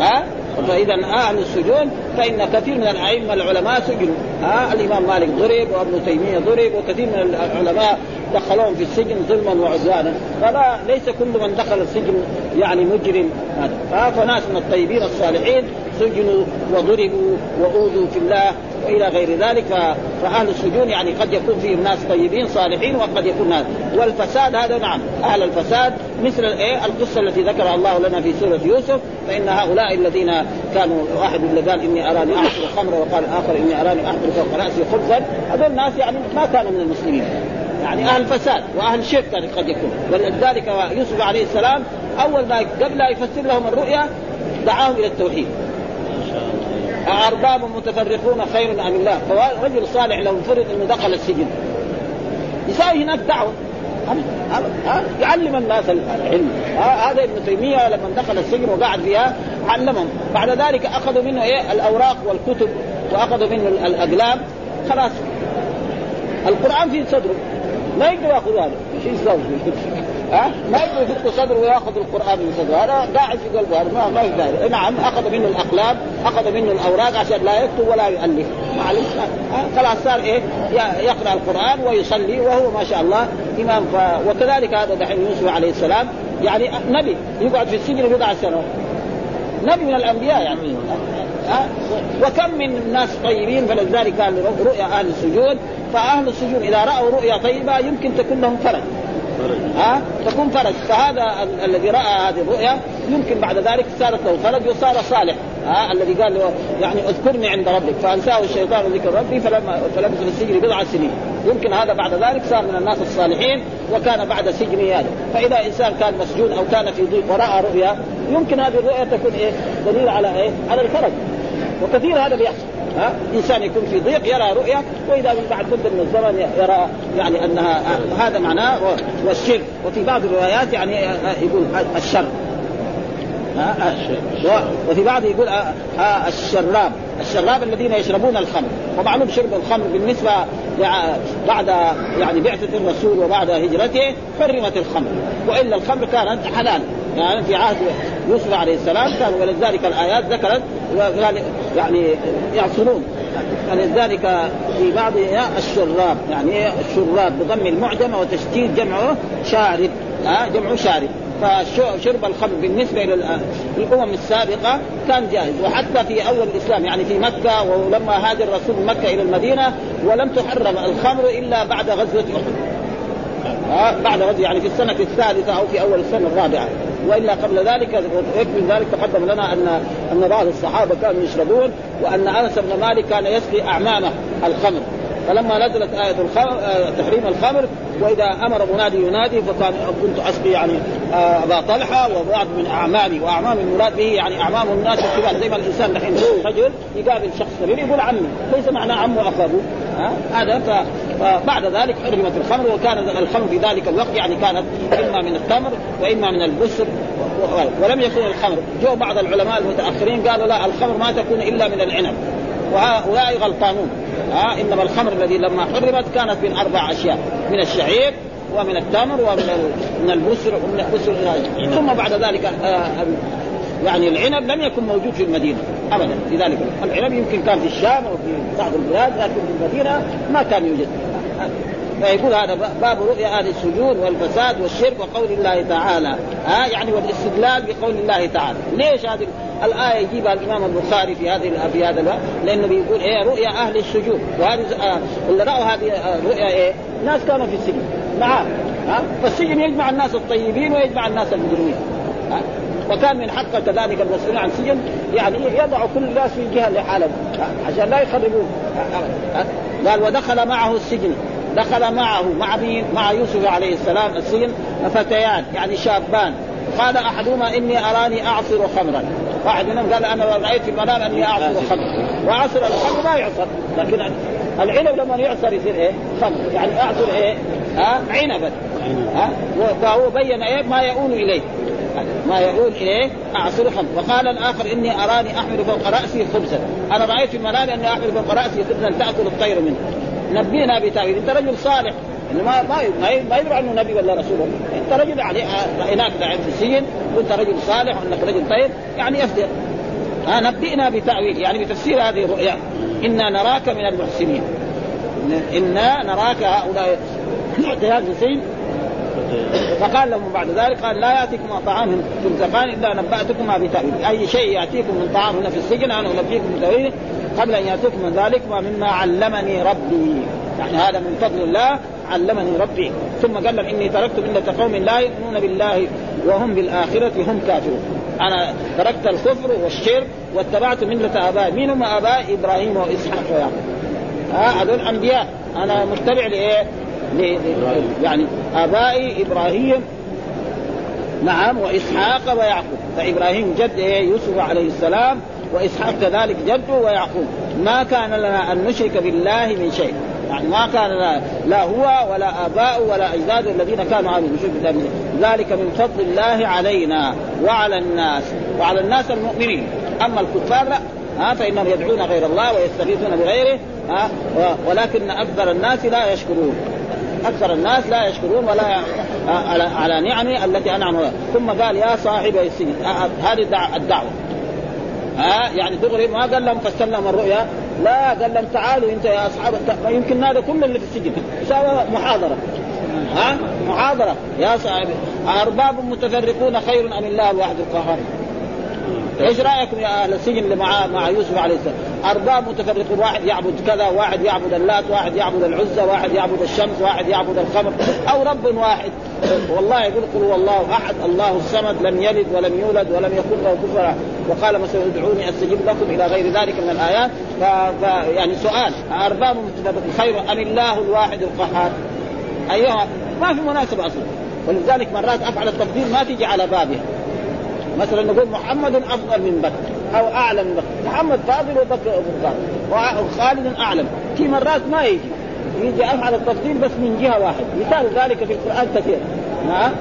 [SPEAKER 3] ها؟ فاذا أهل السجون فإن كثير من الأئمة العلماء سجنوا. ها الإمام مالك ضرب وابن تيمية ضرب وكثير من العلماء دخلوهم في السجن ظلما وعدوانا. فلا ليس كل من دخل السجن يعني مجرم. هذا. فناس من الطيبين الصالحين سجنوا وضربوا وأوذوا في الله وإلى غير ذلك. فأهل السجون يعني قد يكون فيهم ناس طيبين صالحين وقد يكون هذا والفساد هذا نعم. أهل الفساد مثل الايه القصة التي ذكرها الله لنا في سورة يوسف. فإن هؤلاء الذين كانوا واحد اللي قال إني أراني اعصر الخمر وقال الآخر إني أراني احمل فوق رأسي خبزا. هذول الناس يعني ما كانوا من المسلمين. يعني أهل فساد وأهل شرك قد يكون. ولذلك يوسف عليه السلام أول ما قبل لا يفسر لهم الرؤيا دعاهم إلى التوحيد. أأرباب متفرقون خير أم الله؟ فرجل صالح لو فرض أنه دخل السجن. يساوي هناك دعوة. يعلم الناس العلم. هذا ابن تيمية لما دخل السجن وقعد فيها علمهم. بعد ذلك أخذوا منه إيه؟ الأوراق والكتب وأخذوا منه الأقلام. خلاص. القرآن في صدره. ما يقدر ياخذ هذا. إيش يسوي؟ ها؟ ما يقدر يفك صدره وياخذ القرآن من صدره. هذا قاعد في قلبه هذا ما ما يقدر نعم أخذ منه الأقلام أخذ منه الأوراق عشان لا يكتب ولا يؤلف. معلش خلاص صار إيه؟ يقرأ القرآن ويصلي وهو ما شاء الله إمام. ف... وكذلك هذا دحين يوسف عليه السلام. يعني نبي يقعد في السجن بضع سنوات. نبي من الأنبياء يعني. ها؟ وكم من الناس طيبين فلذلك كان رؤيا أهل السجون فأهل السجون إذا رأوا رؤيا طيبة يمكن تكون لهم فرج. ها؟ تكون فرج. فهذا الذي رأى هذه الرؤيا يمكن بعد ذلك صارت له فرج وصار صالح. ها؟ الذي قال له يعني اذكرني عند ربك. فأنساه الشيطان ذكر ربي فلما فلبث في السجن بضع سنين. يمكن هذا بعد ذلك صار من الناس الصالحين وكان بعد سجنه هذا فإذا إنسان كان مسجون أو كان في ضيق ورأى رؤيا يمكن هذه الرؤيا تكون إيه؟ دليل على إيه؟ على الفرج. وكثير هذا بيحصل ها؟ إنسان يكون في ضيق يرى رؤيا وإذا من بعد مدة من الزمن يرى يعني أنها هذا معناه والشرك. وفي بعض الروايات يعني يقول الشر. وفي بعض يقول الشراب. الشراب الذين يشربون الخمر. ومعلوم شرب الخمر بالنسبة بعد يعني بعثة الرسول وبعد هجرته حرمت الخمر. وإلا الخمر كانت حلال. يعني في عهد يوسف عليه السلام كان ولذلك الآيات ذكرت يعني يعصرون. فلذلك في بعض الشراب يعني الشراب بضم المعجم وتشديد جمعه شارب. ها جمعه شارب. فشرب الخمر بالنسبة للامم السابقة كان جائز. وحتى في أول الإسلام يعني في مكة ولما هاجر الرسول من مكة إلى المدينة ولم تحرم الخمر إلا بعد غزوة أحد. بعد غزوة يعني في السنة الثالثة أو في أول السنة الرابعة. وإلا قبل ذلك يكفي ذلك تقدم لنا ان أن بعض الصحابة كانوا يشربون وأن أنس بن مالك كان يسقي أعمامه الخمر. فلما نزلت آية آه تحريم الخمر وإذا أمر منادي ينادي فكان كنت أسقي يعني آه أبا طلحة وبعض من أعمامي وأعمام المراد به يعني أعمام الناس الكبار زي ما الإنسان دحين رجل يقابل شخص كبير يقول عمي ليس معنى عمه ها؟ هذا فبعد ذلك حرمت الخمر وكان الخمر في ذلك الوقت يعني كانت إما من التمر وإما من البسر ولم يكن الخمر. جو بعض العلماء المتأخرين قالوا لا الخمر ما تكون إلا من العنب. وهؤلاء غلطانون. ها إنما الخمر الذي لما حرمت كانت من أربع أشياء من الشعير ومن التمر ومن من البسر ومن البسر ثم بعد ذلك آه يعني العنب لم يكن موجود في المدينة ابدا في ذلك العنب يمكن كان في الشام وفي بعض البلاد لكن في المدينة ما كان يوجد. فيقول هذا باب رؤيا أهل السجون والفساد والشرك وقول الله تعالى. ها يعني والاستدلال بقول الله تعالى. ليش هذه الآية يجيبها الإمام البخاري في هذه في هذا الوقت لأنه بيقول إيه رؤيا أهل السجون وهذه آه اللي رأوا هذه الرؤيا إيه؟ ناس كانوا في السجن. معاه ها؟ فالسجن يجمع الناس الطيبين ويجمع الناس المجرمين. وكان من حق كذلك المسؤولين عن السجن. يعني يضع كل الناس في جهة لحالهم. عشان لا يخربون. قال ودخل معه السجن. دخل معه مع مين؟ مع يوسف عليه السلام السجن فتيان يعني شابان. قال أحدهما إني أراني أعصر خمرا. واحد منهم قال أنا رأيت في المنام أني أعصر خمرا. وعصر الخمر ما يعصر. لكن العنب لما يعصر يصير إيه؟ خمر. يعني أعصر إيه؟ ها؟ عنبا. ها؟ فهو بين إيه؟ ما يؤول إليه. ما يقول إليه أعصر خمر. وقال الآخر إني أراني أحمل فوق رأسي خبزا. أنا رأيت في المنام أني أحمل فوق رأسي خبزا تأكل الطير منه. نبينا بتاويل أنت رجل صالح. ما ما ما يدري عنه نبي ولا رسول. أنت رجل يعني رأيناك في السجن وأنت رجل صالح وأنك رجل طيب. يعني يفدر ها نبئنا بتاويل يعني بتفسير هذه الرؤيا. إنا نراك من المحسنين. إنا نراك هؤلاء. اعتياد السجن فقال لهم بعد ذلك قال لا يأتيكم طعام ترزقان الا نباتكما بتاويل أي شيء يأتيكم من طعام هنا في السجن أنا أنبئكم بتاويله قبل أن يأتيكم من ذلك ومما علمني ربي. يعني هذا من فضل الله علمني ربي. ثم قال لهم إني تركت ملة قوم لا يؤمنون بالله وهم بالآخرة هم كافرون. أنا تركت الكفر والشرك واتبعت ملة ابائي مين هم ابائي إبراهيم وإسحاق ويعقوب. هذول أنبياء. أنا متبع لإيه؟ يعني آبائي إبراهيم نعم وإسحاق ويعقوب. فإبراهيم جد إيه؟ يوسف عليه السلام وإسحاق كذلك جده ويعقوب. ما كان لنا أن نشرك بالله من شيء. يعني ما كان لا, لا هو ولا اباؤه ولا اجداده الذين كانوا يشركوا بالله ذلك من فضل الله علينا وعلى الناس وعلى الناس المؤمنين. أما الكفار لا. ها فإنهم يدعون غير الله ويستغيثون بغيره ها ولكن أكثر الناس لا يشكرون. أكثر الناس لا يشكرون ولا على نعمه التي انعم ثم قال يا صاحب السجن هذه الدعوة. ها يعني دغري ما قال لهم فسر لهم الرؤيا لا قال لهم تعالوا انت يا اصحاب يمكن هذا كل اللي في السجن. سوى محاضرة. ها؟ محاضرة. يا صاحبي أرباب متفرقون خير أم الله الواحد القهار؟ إيش رايكم يا أهل السجن مع مع يوسف عليه السلام؟ أرباب متفرقون واحد يعبد كذا، واحد يعبد اللات، واحد يعبد العزى، واحد يعبد الشمس، واحد يعبد الخمر، أو رب واحد. والله يقول قل هو الله أحد، الله الصمد، لم يلد ولم يولد ولم يكن له كفوا وقال مثلا ادعوني أستجب لكم إلى غير ذلك من الآيات ف... ف... يعني سؤال أرباب متفرقون خير أم الله الواحد القهار؟ أيها ما في مناسبة أصلا ولذلك مرات أفعل التفضيل ما تيجي على بابها مثلا نقول محمد أفضل من بكر أو اعلم من بكر. محمد فاضل وبكر افضل وخالد اعلم في مرات ما يجي. يجي أفعل التفضيل بس من جهة واحدة. مثال ذلك في القرآن كثير. نعم.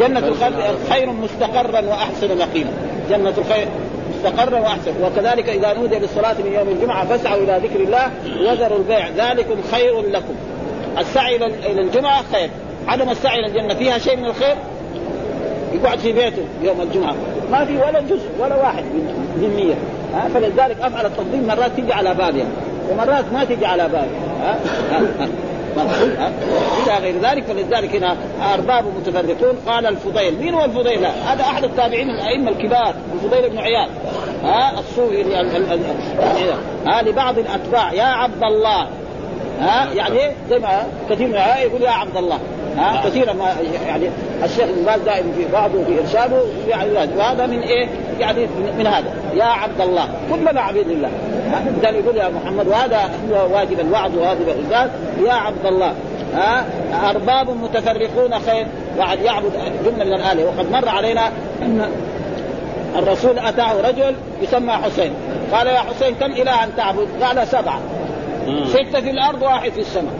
[SPEAKER 3] جنة الخلق خير مستقرا وأحسن مقيما. جنة الخير مستقرا وأحسن. وكذلك إذا نودي للصلاة من يوم الجمعة فاسعوا إلى ذكر الله وذروا البيع. ذلكم خير لكم. السعي إلى الجمعة خير. عدم السعي إلى الجنة فيها شيء من الخير؟ يقعد في بيته يوم الجمعة. ما في ولا جزء ولا واحد من مية. ها فلذلك أفعل التفضيل مرات تيجي على بالها ومرات ما تيجي على بالها ها, ها, ها. إلى غير ذلك فلذلك هنا أرباب متفرقون. قال الفضيل مين هو الفضيل؟ هذا أحد التابعين الأئمة الكبار الفضيل بن عياد ها الصوفي ها لبعض الأتباع. يا عبد الله. ها يعني زي ما كثير من يقول يا عبد الله. ها كثيرا ما يعني الشيخ ابن باز دائما في بعضه في إرشاده يعني وهذا من إيه؟ يعني من هذا. يا عبد الله كلنا عبيد لله اذا يقول يا محمد وهذا هو واجب الوعظ وواجب الارشاد يا عبد الله ها أرباب متفرقون خير. واحد يعبد جمله من الاله وقد مر علينا أن الرسول أتاه رجل يسمى حسين. قال يا حسين كم الها تعبد؟ قال سبعة. ستة في الأرض واحد في السماء.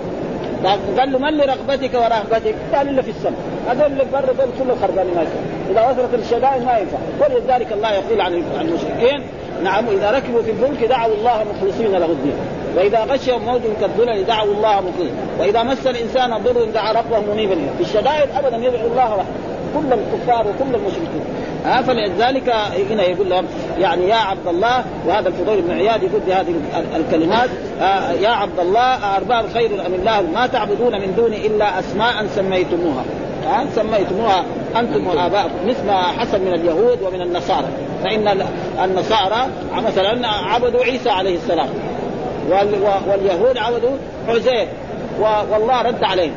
[SPEAKER 3] قال له من لرغبتك ورهبتك؟ قال إلا في السماء. هذول اللي برا دول كله خربانين ما إذا وصلت الشدائد ما ينفع. ولذلك الله يقول عن المشركين نعم إذا ركبوا في الفلك دعوا الله مخلصين له الدين. وإذا غشهم موج كالظلل دعوا الله مخلصين. وإذا مس الإنسان ضر دعا ربه منيبا. في الشدائد ابدا يدعو الله وحده. كل الكفار وكل المشركين. ها فلذلك هنا يقول لهم يعني يا عبد الله وهذا الفضيل بن عياد يقول بهذه الكلمات يا عبد الله أرباب خير أم الله ما تعبدون من دوني إلا أسماء سميتموها. ها سميتموها أنتم وآباؤكم مثل ما حصل من اليهود ومن النصارى. فإن النصارى مثلا عبدوا عيسى عليه السلام واليهود عبدوا عزير والله رد عليهم.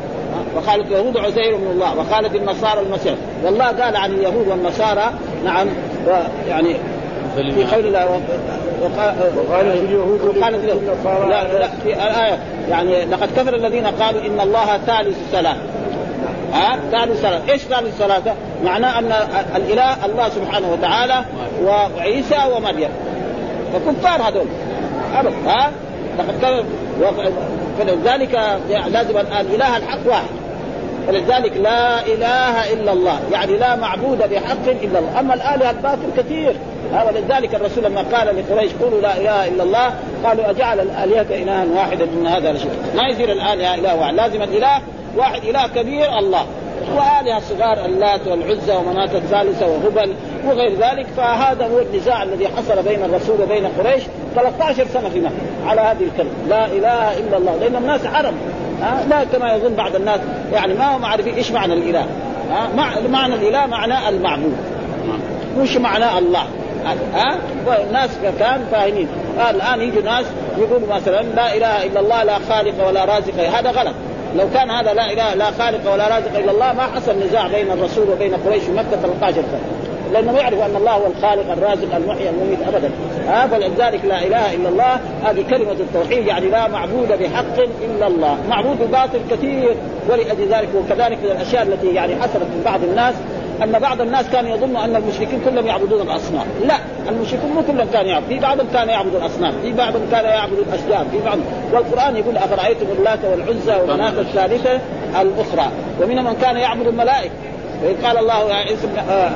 [SPEAKER 3] وقالت اليهود عزير من الله وقالت النصارى المسيح. والله قال عن اليهود والنصارى نعم يعني في قول الله
[SPEAKER 1] وقالت اليهود
[SPEAKER 3] وقالت اليهود. لا لا في الآية. يعني لقد كفر الذين قالوا إن الله ثالث ثلاث ها؟ ثالث ثلاثة إيش ثالث ثلاثة؟ معناه أن الإله الله سبحانه وتعالى وعيسى ومريم. فكفار هذول. ابدا ها؟ لقد كفر فلذلك لازم الاله الحق واحد. فلذلك لا إله إلا الله. يعني لا معبود بحق إلا الله. أما الآلهة الباطل كثير. ولذلك الرسول لما قال لقريش قولوا لا إله إلا الله قالوا أجعل الآلهة إلها واحدا إن هذا لشيء ما يصير الآلهة إله واحد. لازم الإله واحد إله كبير الله. وآلهة صغار اللات والعزى ومناة الثالثة وهبل وغير ذلك. فهذا هو النزاع الذي حصل بين الرسول وبين قريش 13 سنة في مكة على هذه الكلمة. لا إله إلا الله. لأن الناس عرب. لا كما يظن بعض الناس. يعني ما هم عارفين إيش معنى الإله. ها؟ معنى الإله معناه المعبود. مش معناه الله؟ ها؟ والناس كان فاهمين. الآن يجوا ناس يقولوا مثلا لا إله إلا الله لا خالق ولا رازق. هذا غلط. لو كان هذا لا اله لا خالق ولا رازق إلا الله ما حصل نزاع بين الرسول وبين قريش في مكة 13 سنه لأنه يعرف أن الله هو الخالق الرازق المحيي المميت ابدا. ها فلذلك لا إله إلا الله هذه كلمة التوحيد يعني لا معبود بحق إلا الله. معبود باطل كثير ولأجل ذلك وكذلك من الأشياء التي يعني حصلت من بعض الناس. أن بعض الناس كانوا يظنوا أن المشركين كلهم يعبدون الأصنام، لا المشركون مو كلهم كانوا يعبدون، في بعضهم كان يعبد الأصنام، في بعضهم كان يعبد الأشجار، في بعض والقرآن يقول أفرأيتم اللات والعزى ومناة الثالثة الأخرى، ومنهم من كان يعبد الملائكة، وإذ قال الله عيسى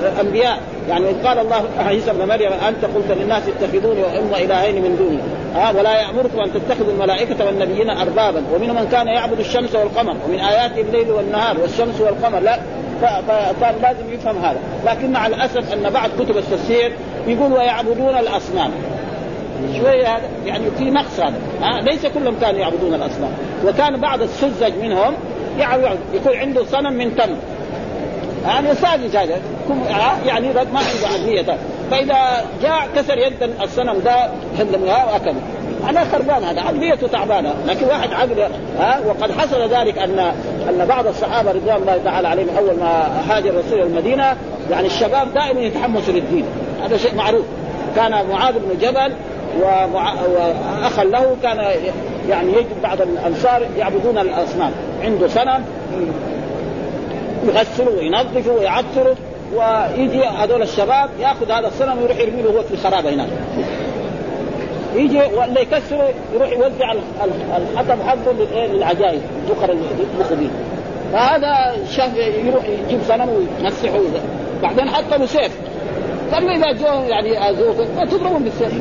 [SPEAKER 3] الأنبياء يعني إذ قال الله عيسى ابن مريم أنت قلت للناس اتخذوني وأم إلهين من دوني. ها ولا يأمركم أن تتخذوا الملائكة والنبيين أربابا. ومن من كان يعبد الشمس والقمر؟ ومن آيات الليل والنهار والشمس والقمر. لا. فكان لازم يفهم هذا. لكن مع الأسف أن بعض كتب التفسير يقول ويعبدون الأصنام. شوية هذا يعني في نقص هذا. ها؟ ليس كلهم كانوا يعبدون الأصنام. وكان بعض السذج منهم يكون عنده صنم من تمر يعني ساذج هذا. يعني ما عنده عقلية فإذا جاء كسر يد الصنم ده هدمها أنا خربان هذا عقليته تعبانة. لكن واحد عقل ها وقد حصل ذلك أن أن بعض الصحابة رضوان الله تعالى عليهم أول ما هاجر الرسول المدينة يعني الشباب دائما يتحمسوا للدين. هذا شيء معروف. كان معاذ بن جبل. وأخا له كان يعني يجد بعض الأنصار يعبدون الأصنام. عنده صنم يغسلوا وينظفوا ويعطروا ويجي هذول الشباب ياخذ هذا الصنم ويروح يرمي له هو في الخرابة هناك. يجي ولا يكسره يروح يوزع الحطب حقه للعجائز الذكر المخبين فهذا شاف يروح يجيب صنم ويمسحه بعدين حط له سيف قال إذا جو يعني ما تضربهم بالسيف.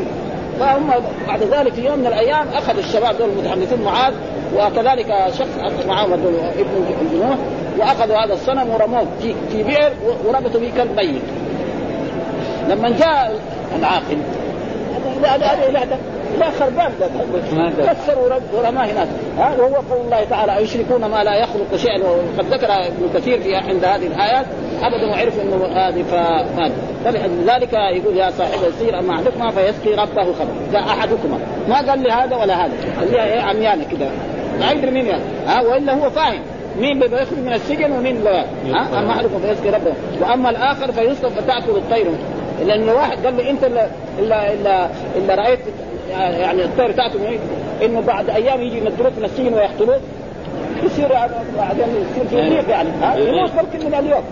[SPEAKER 3] فهم بعد ذلك في يوم من الأيام أخذ الشباب دول المتحمسين معاذ وكذلك شخص معاهم ابن الجنوح وأخذوا هذا الصنم ورموه في في بئر وربطوا به كلب ميت لما جاء العاقل هذا هذا ده لا خربان كسر ورماه هناك ها وهو قول الله تعالى يشركون ما لا يخلق شيئا. وقد ذكر ابن كثير في عند هذه الآيات ابدا وعرف إنه هذه فمات فلذلك يقول يا صاحب السير أما أحدكما فيسقي ربه خمر لا أحدكما. ما قال لي هذا ولا هذا. قال لي إيه عميانه كده. ما يدري مين يعني ها وإلا هو فاهم. مين اللي يخرج من السجن ومين لا. ها أما أحدكم فيسقي ربه. وأما الآخر فيصطف فتأكل الطير. لأن واحد قال لي أنت الا الا الا, إلا رأيت يعني الطير تاكل إنه بعد أيام يجي ينزلوك من السجن ويقتلوك يصير بعدين يصير في ريق يعني. ها؟ يموت ممكن من اليوم.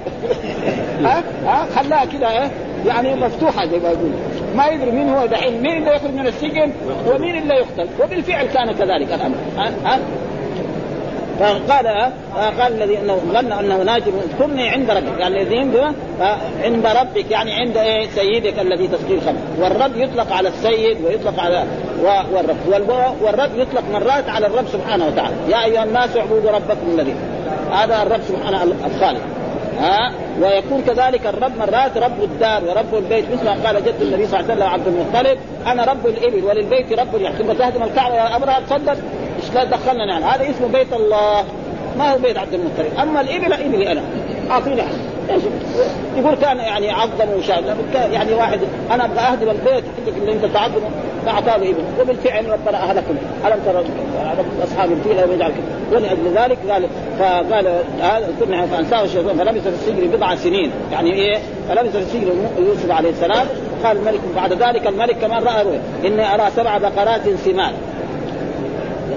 [SPEAKER 3] ها؟ ها؟ خلاها كده يعني مفتوحة زي ما يقول ما يدري مين هو دحين مين اللي يخرج من السجن ومين اللي يقتل. وبالفعل كان كذلك الأمر. ها؟ ها؟ فقال قال الذي أنه ظن أنه ناجم اذكرني عند ربك. يعني الذي عند ربك يعني عند إيه؟ سيدك الذي تسقي الخمر والرب يطلق على السيد ويطلق على والرب. والرب يطلق مرات على الرب سبحانه وتعالى. يا أيها الناس اعبدوا ربكم الذي هذا الرب سبحانه الخالق. ها ويكون كذلك الرب مرات رب الدار ورب البيت مثل ما قال جد النبي صلى الله عليه وسلم عبد المطلب أنا رب الإبل وللبيت رب يحكم. تهدم الكعبة يا ابرهه تصدق؟ إيش لا دخلنا يعني هذا اسمه بيت الله ما هو بيت عبد المطلب. أما الإبل إبلي أنا أعطيني حق يقول كان يعني عظم وشاد يعني واحد أنا أبغى أهدم البيت اللي أنت تعظمه فأعطاه ابن وبالفعل ربنا أهلكم. ألم ترى أصحاب الفيل لم يجعل ولاجل ذلك قال فقال هذا فأنساه الشيطان فلبث في السجن بضع سنين. يعني إيه؟ فلبث في السجن يوسف عليه السلام. قال الملك بعد ذلك الملك كمان رأى إني أرى سبع بقرات سمان.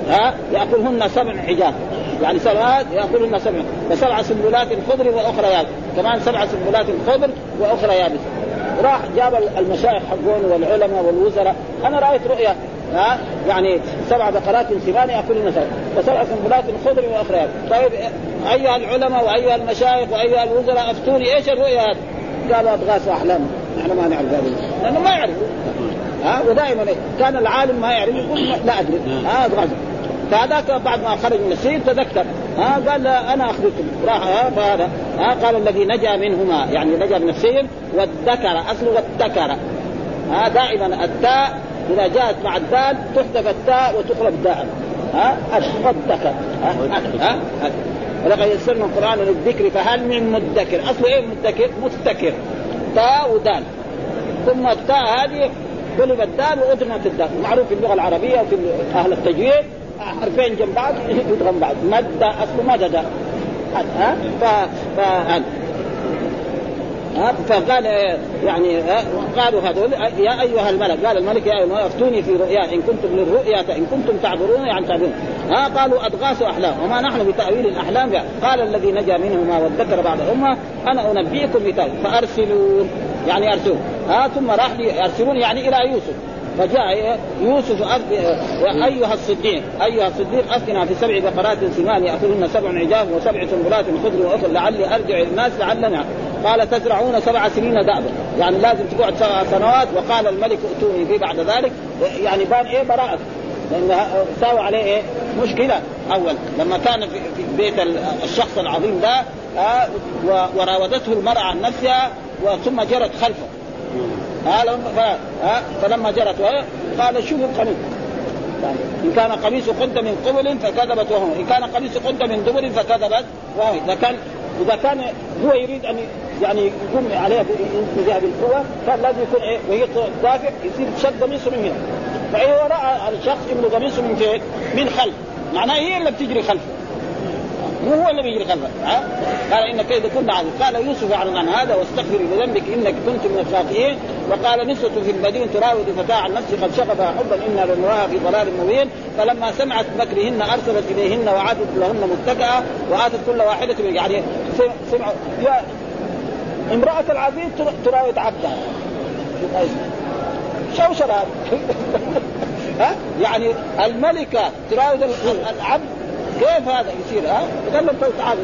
[SPEAKER 3] ها؟ يأكلهن سبع حجاب. يعني سبعات ياكلهن سبع. وسبع سنبلات خضر وأخرى يابس. كمان سبع سنبلات خضر وأخرى يابس. راح جاب المشايخ حقون والعلماء والوزراء. أنا رأيت رؤيا ها يعني سبع بقرات سمان ياكلن سبع. وسبع سنبلات خضر وأخرى يابس. طيب أيها العلماء وأيها المشايخ وأيها الوزراء أفتوني إيش الرؤيا هذه؟ قالوا اضغاث أحلام. إحنا ما نعرف هذا لأنه ما يعرفوا. ها ودائما كان العالم ما يعرف يقول لا أدري. ها اضغاث فهذاك بعد ما خرج من السجن تذكر. ها قال لا أنا اخذكم راح ها فهذا. ها قال الذي نجا منهما يعني نجا من السجن والذكر أصله والذكر ها دائما التاء إذا جاءت مع الدال تحذف التاء وتقلب داء. ها والذكر ها ولقد يسرنا القرآن للذكر فهل من مدكر؟ أصله إيه مدكر؟ مفتكر تاء ودال. ثم التاء هذه قلب الدال وادغمت الدال. معروف في اللغة العربية وفي أهل التجويد حرفين جنب بعض يدغم بعض. مد اصله مدد ها؟ ف ف فقال يعني قالوا هذول يا أيها الملك قال الملك يا أيها الملك افتوني في رؤيا إن كنتم للرؤيا ان كنتم تعبرون يعني تعبرون ها؟ قالوا اضغاث أحلام. وما نحن بتأويل الأحلام. قال الذي نجا منهما والذكر بعد امه أنا أنبئكم بتأويل. فأرسلون يعني ارسلون ها؟ ثم راح يرسلون يعني إلى يوسف. فجاء يوسف أيها الصديق أيها الصديق افتنا في سبع بقرات سمان يأكلهن سبع عجاف وسبع سنبلات خضر واخر لعلي أرجع إلى الناس لعلنا. قال تزرعون سبع سنين دابا يعني لازم تقعد سبع سنوات. وقال الملك ائتوني في بعد ذلك. يعني بان إيه براءة؟ لأن ساوى عليه إيه؟ مشكلة. أول لما كان في بيت الشخص العظيم ده آه وراودته المرأة عن نفسها ثم جرت خلفه. قال فلما جرت قال شوفوا القميص. إن كان قميص قد من قبل فكذبت وهو. إن كان قميص قد من دبر فكذبت وهو. إذا كان إذا كان هو يريد أن يعني يقوم عليها بهذه القوة كان لازم يكون إيه؟ وهي دافع يصير شد قميصه من هنا. فاذا راى الشخص انه قميصه من فين؟ من خلف. معناه هي اللي بتجري خلفه. مو هو اللي بيجري خلفه ها؟ قال إن كيد كنا عظيم. قال يوسف اعرض عن هذا؟ واستغفري لذنبك إنك كنت من الخاطئين وقال نسوة في المدينة تراود فتاة عن نفسه قد شغفها حبا أنا لنراها في ضلال مبين. فلما سمعت مكرهن أرسلت إليهن وعادت لهن متكئة وآتت كل واحدة يعني سمعوا يا امرأة العزيز تراود عبدها. شوشر هذا ها؟ يعني الملكة تراود العبد كيف هذا يصير ها؟ قال لهم تعالوا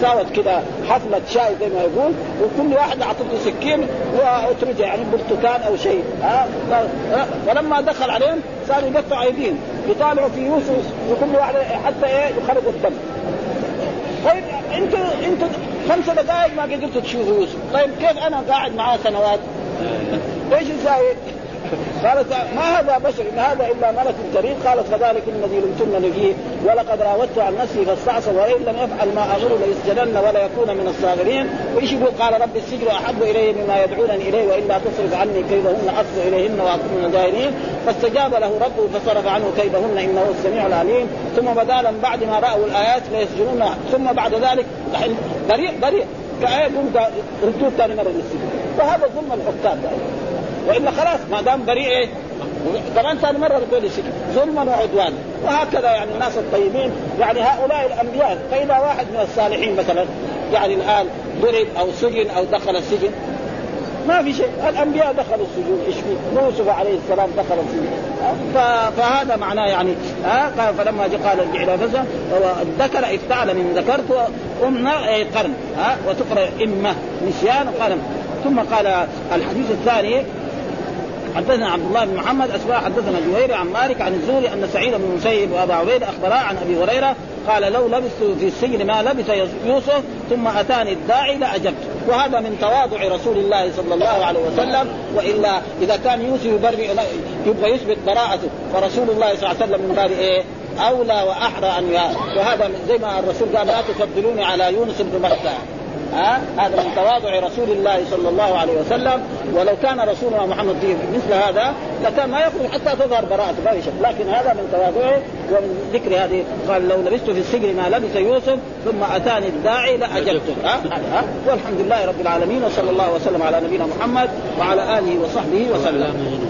[SPEAKER 3] ساوت كذا حفلة شاي زي ما يقول وكل واحد أعطته سكين وأترجة يعني برتقال أو شيء ها؟ فلما دخل عليهم صاروا يقطعوا أيديهم يطالعوا في يوسف وكل واحد حتى إيه يخرج الدم طيب أنت أنت خمس دقائق ما قدرت تشوفوا يوسف طيب كيف أنا قاعد معاه سنوات إيش يساوي؟ قالت ما هذا بشر؟ إن هذا إلا ملك كريم قالت فذلك الذي لمتنني فيه ولقد راودته عن نفسي فاستعصى وإن لم يفعل ما أمر ليسجنن ولا يكون من الصاغرين. وإيش يقول؟ قال رب السجن أحب إلي مما يدعونني إليه وإلا تصرف عني كيدهن اصب إليهن وأكون من الجاهلين فاستجاب له ربه فصرف عنه كيدهن إنه السميع العليم. ثم بدا لهم بعد ما رأوا الآيات ليسجنون. ثم بعد ذلك بريء بريء. كآية قلت ردود ثاني مرة للسجن. فهذا ظلم الحكام. وإلا خلاص ما دام بريء كمان ثاني مره بتقول السجن ظلما وعدوانا وهكذا يعني الناس الطيبين يعني هؤلاء الأنبياء فإذا واحد من الصالحين مثلا يعني الآن ضرب أو سجن أو دخل السجن ما في شيء الأنبياء دخلوا السجون إيش فيه؟ يوسف عليه السلام دخل السجن فهذا معناه يعني قال فلما قال ارجع إلى فزع الذكر افتعل من ذكرت امنا قرن ها؟ وتقرأ امه نسيان قرن ثم قال الحديث الثاني حدثنا عبد الله بن محمد اسماء حدثنا جويري عن مالك عن الزهري أن سعيد بن المسيب وأبا عبيد أخبرا عن أبي هريرة قال لو لبثت في السجن ما لبث يوسف ثم أتاني الداعي لاجبت وهذا من تواضع رسول الله صلى الله عليه وسلم وإلا إذا كان يوسف يبرئ يبغى يثبت براءته فرسول الله صلى الله عليه وسلم من باب إيه؟ أولى وأحرى أن وهذا زي ما الرسول قال لا تفضلوني على يونس بن متى ها؟ هذا من تواضع رسول الله صلى الله عليه وسلم. ولو كان رسولنا محمد فيه مثل هذا لكان ما يخرج حتى تظهر براءته ما شك لكن هذا من تواضعه ومن ذكر هذه. قال لو لبست في السجن ما لبس يوسف ثم أتاني الداعي لاجبته ها؟ ها؟ والحمد لله رب العالمين وصلى الله وسلم على نبينا محمد وعلى آله وصحبه وسلم.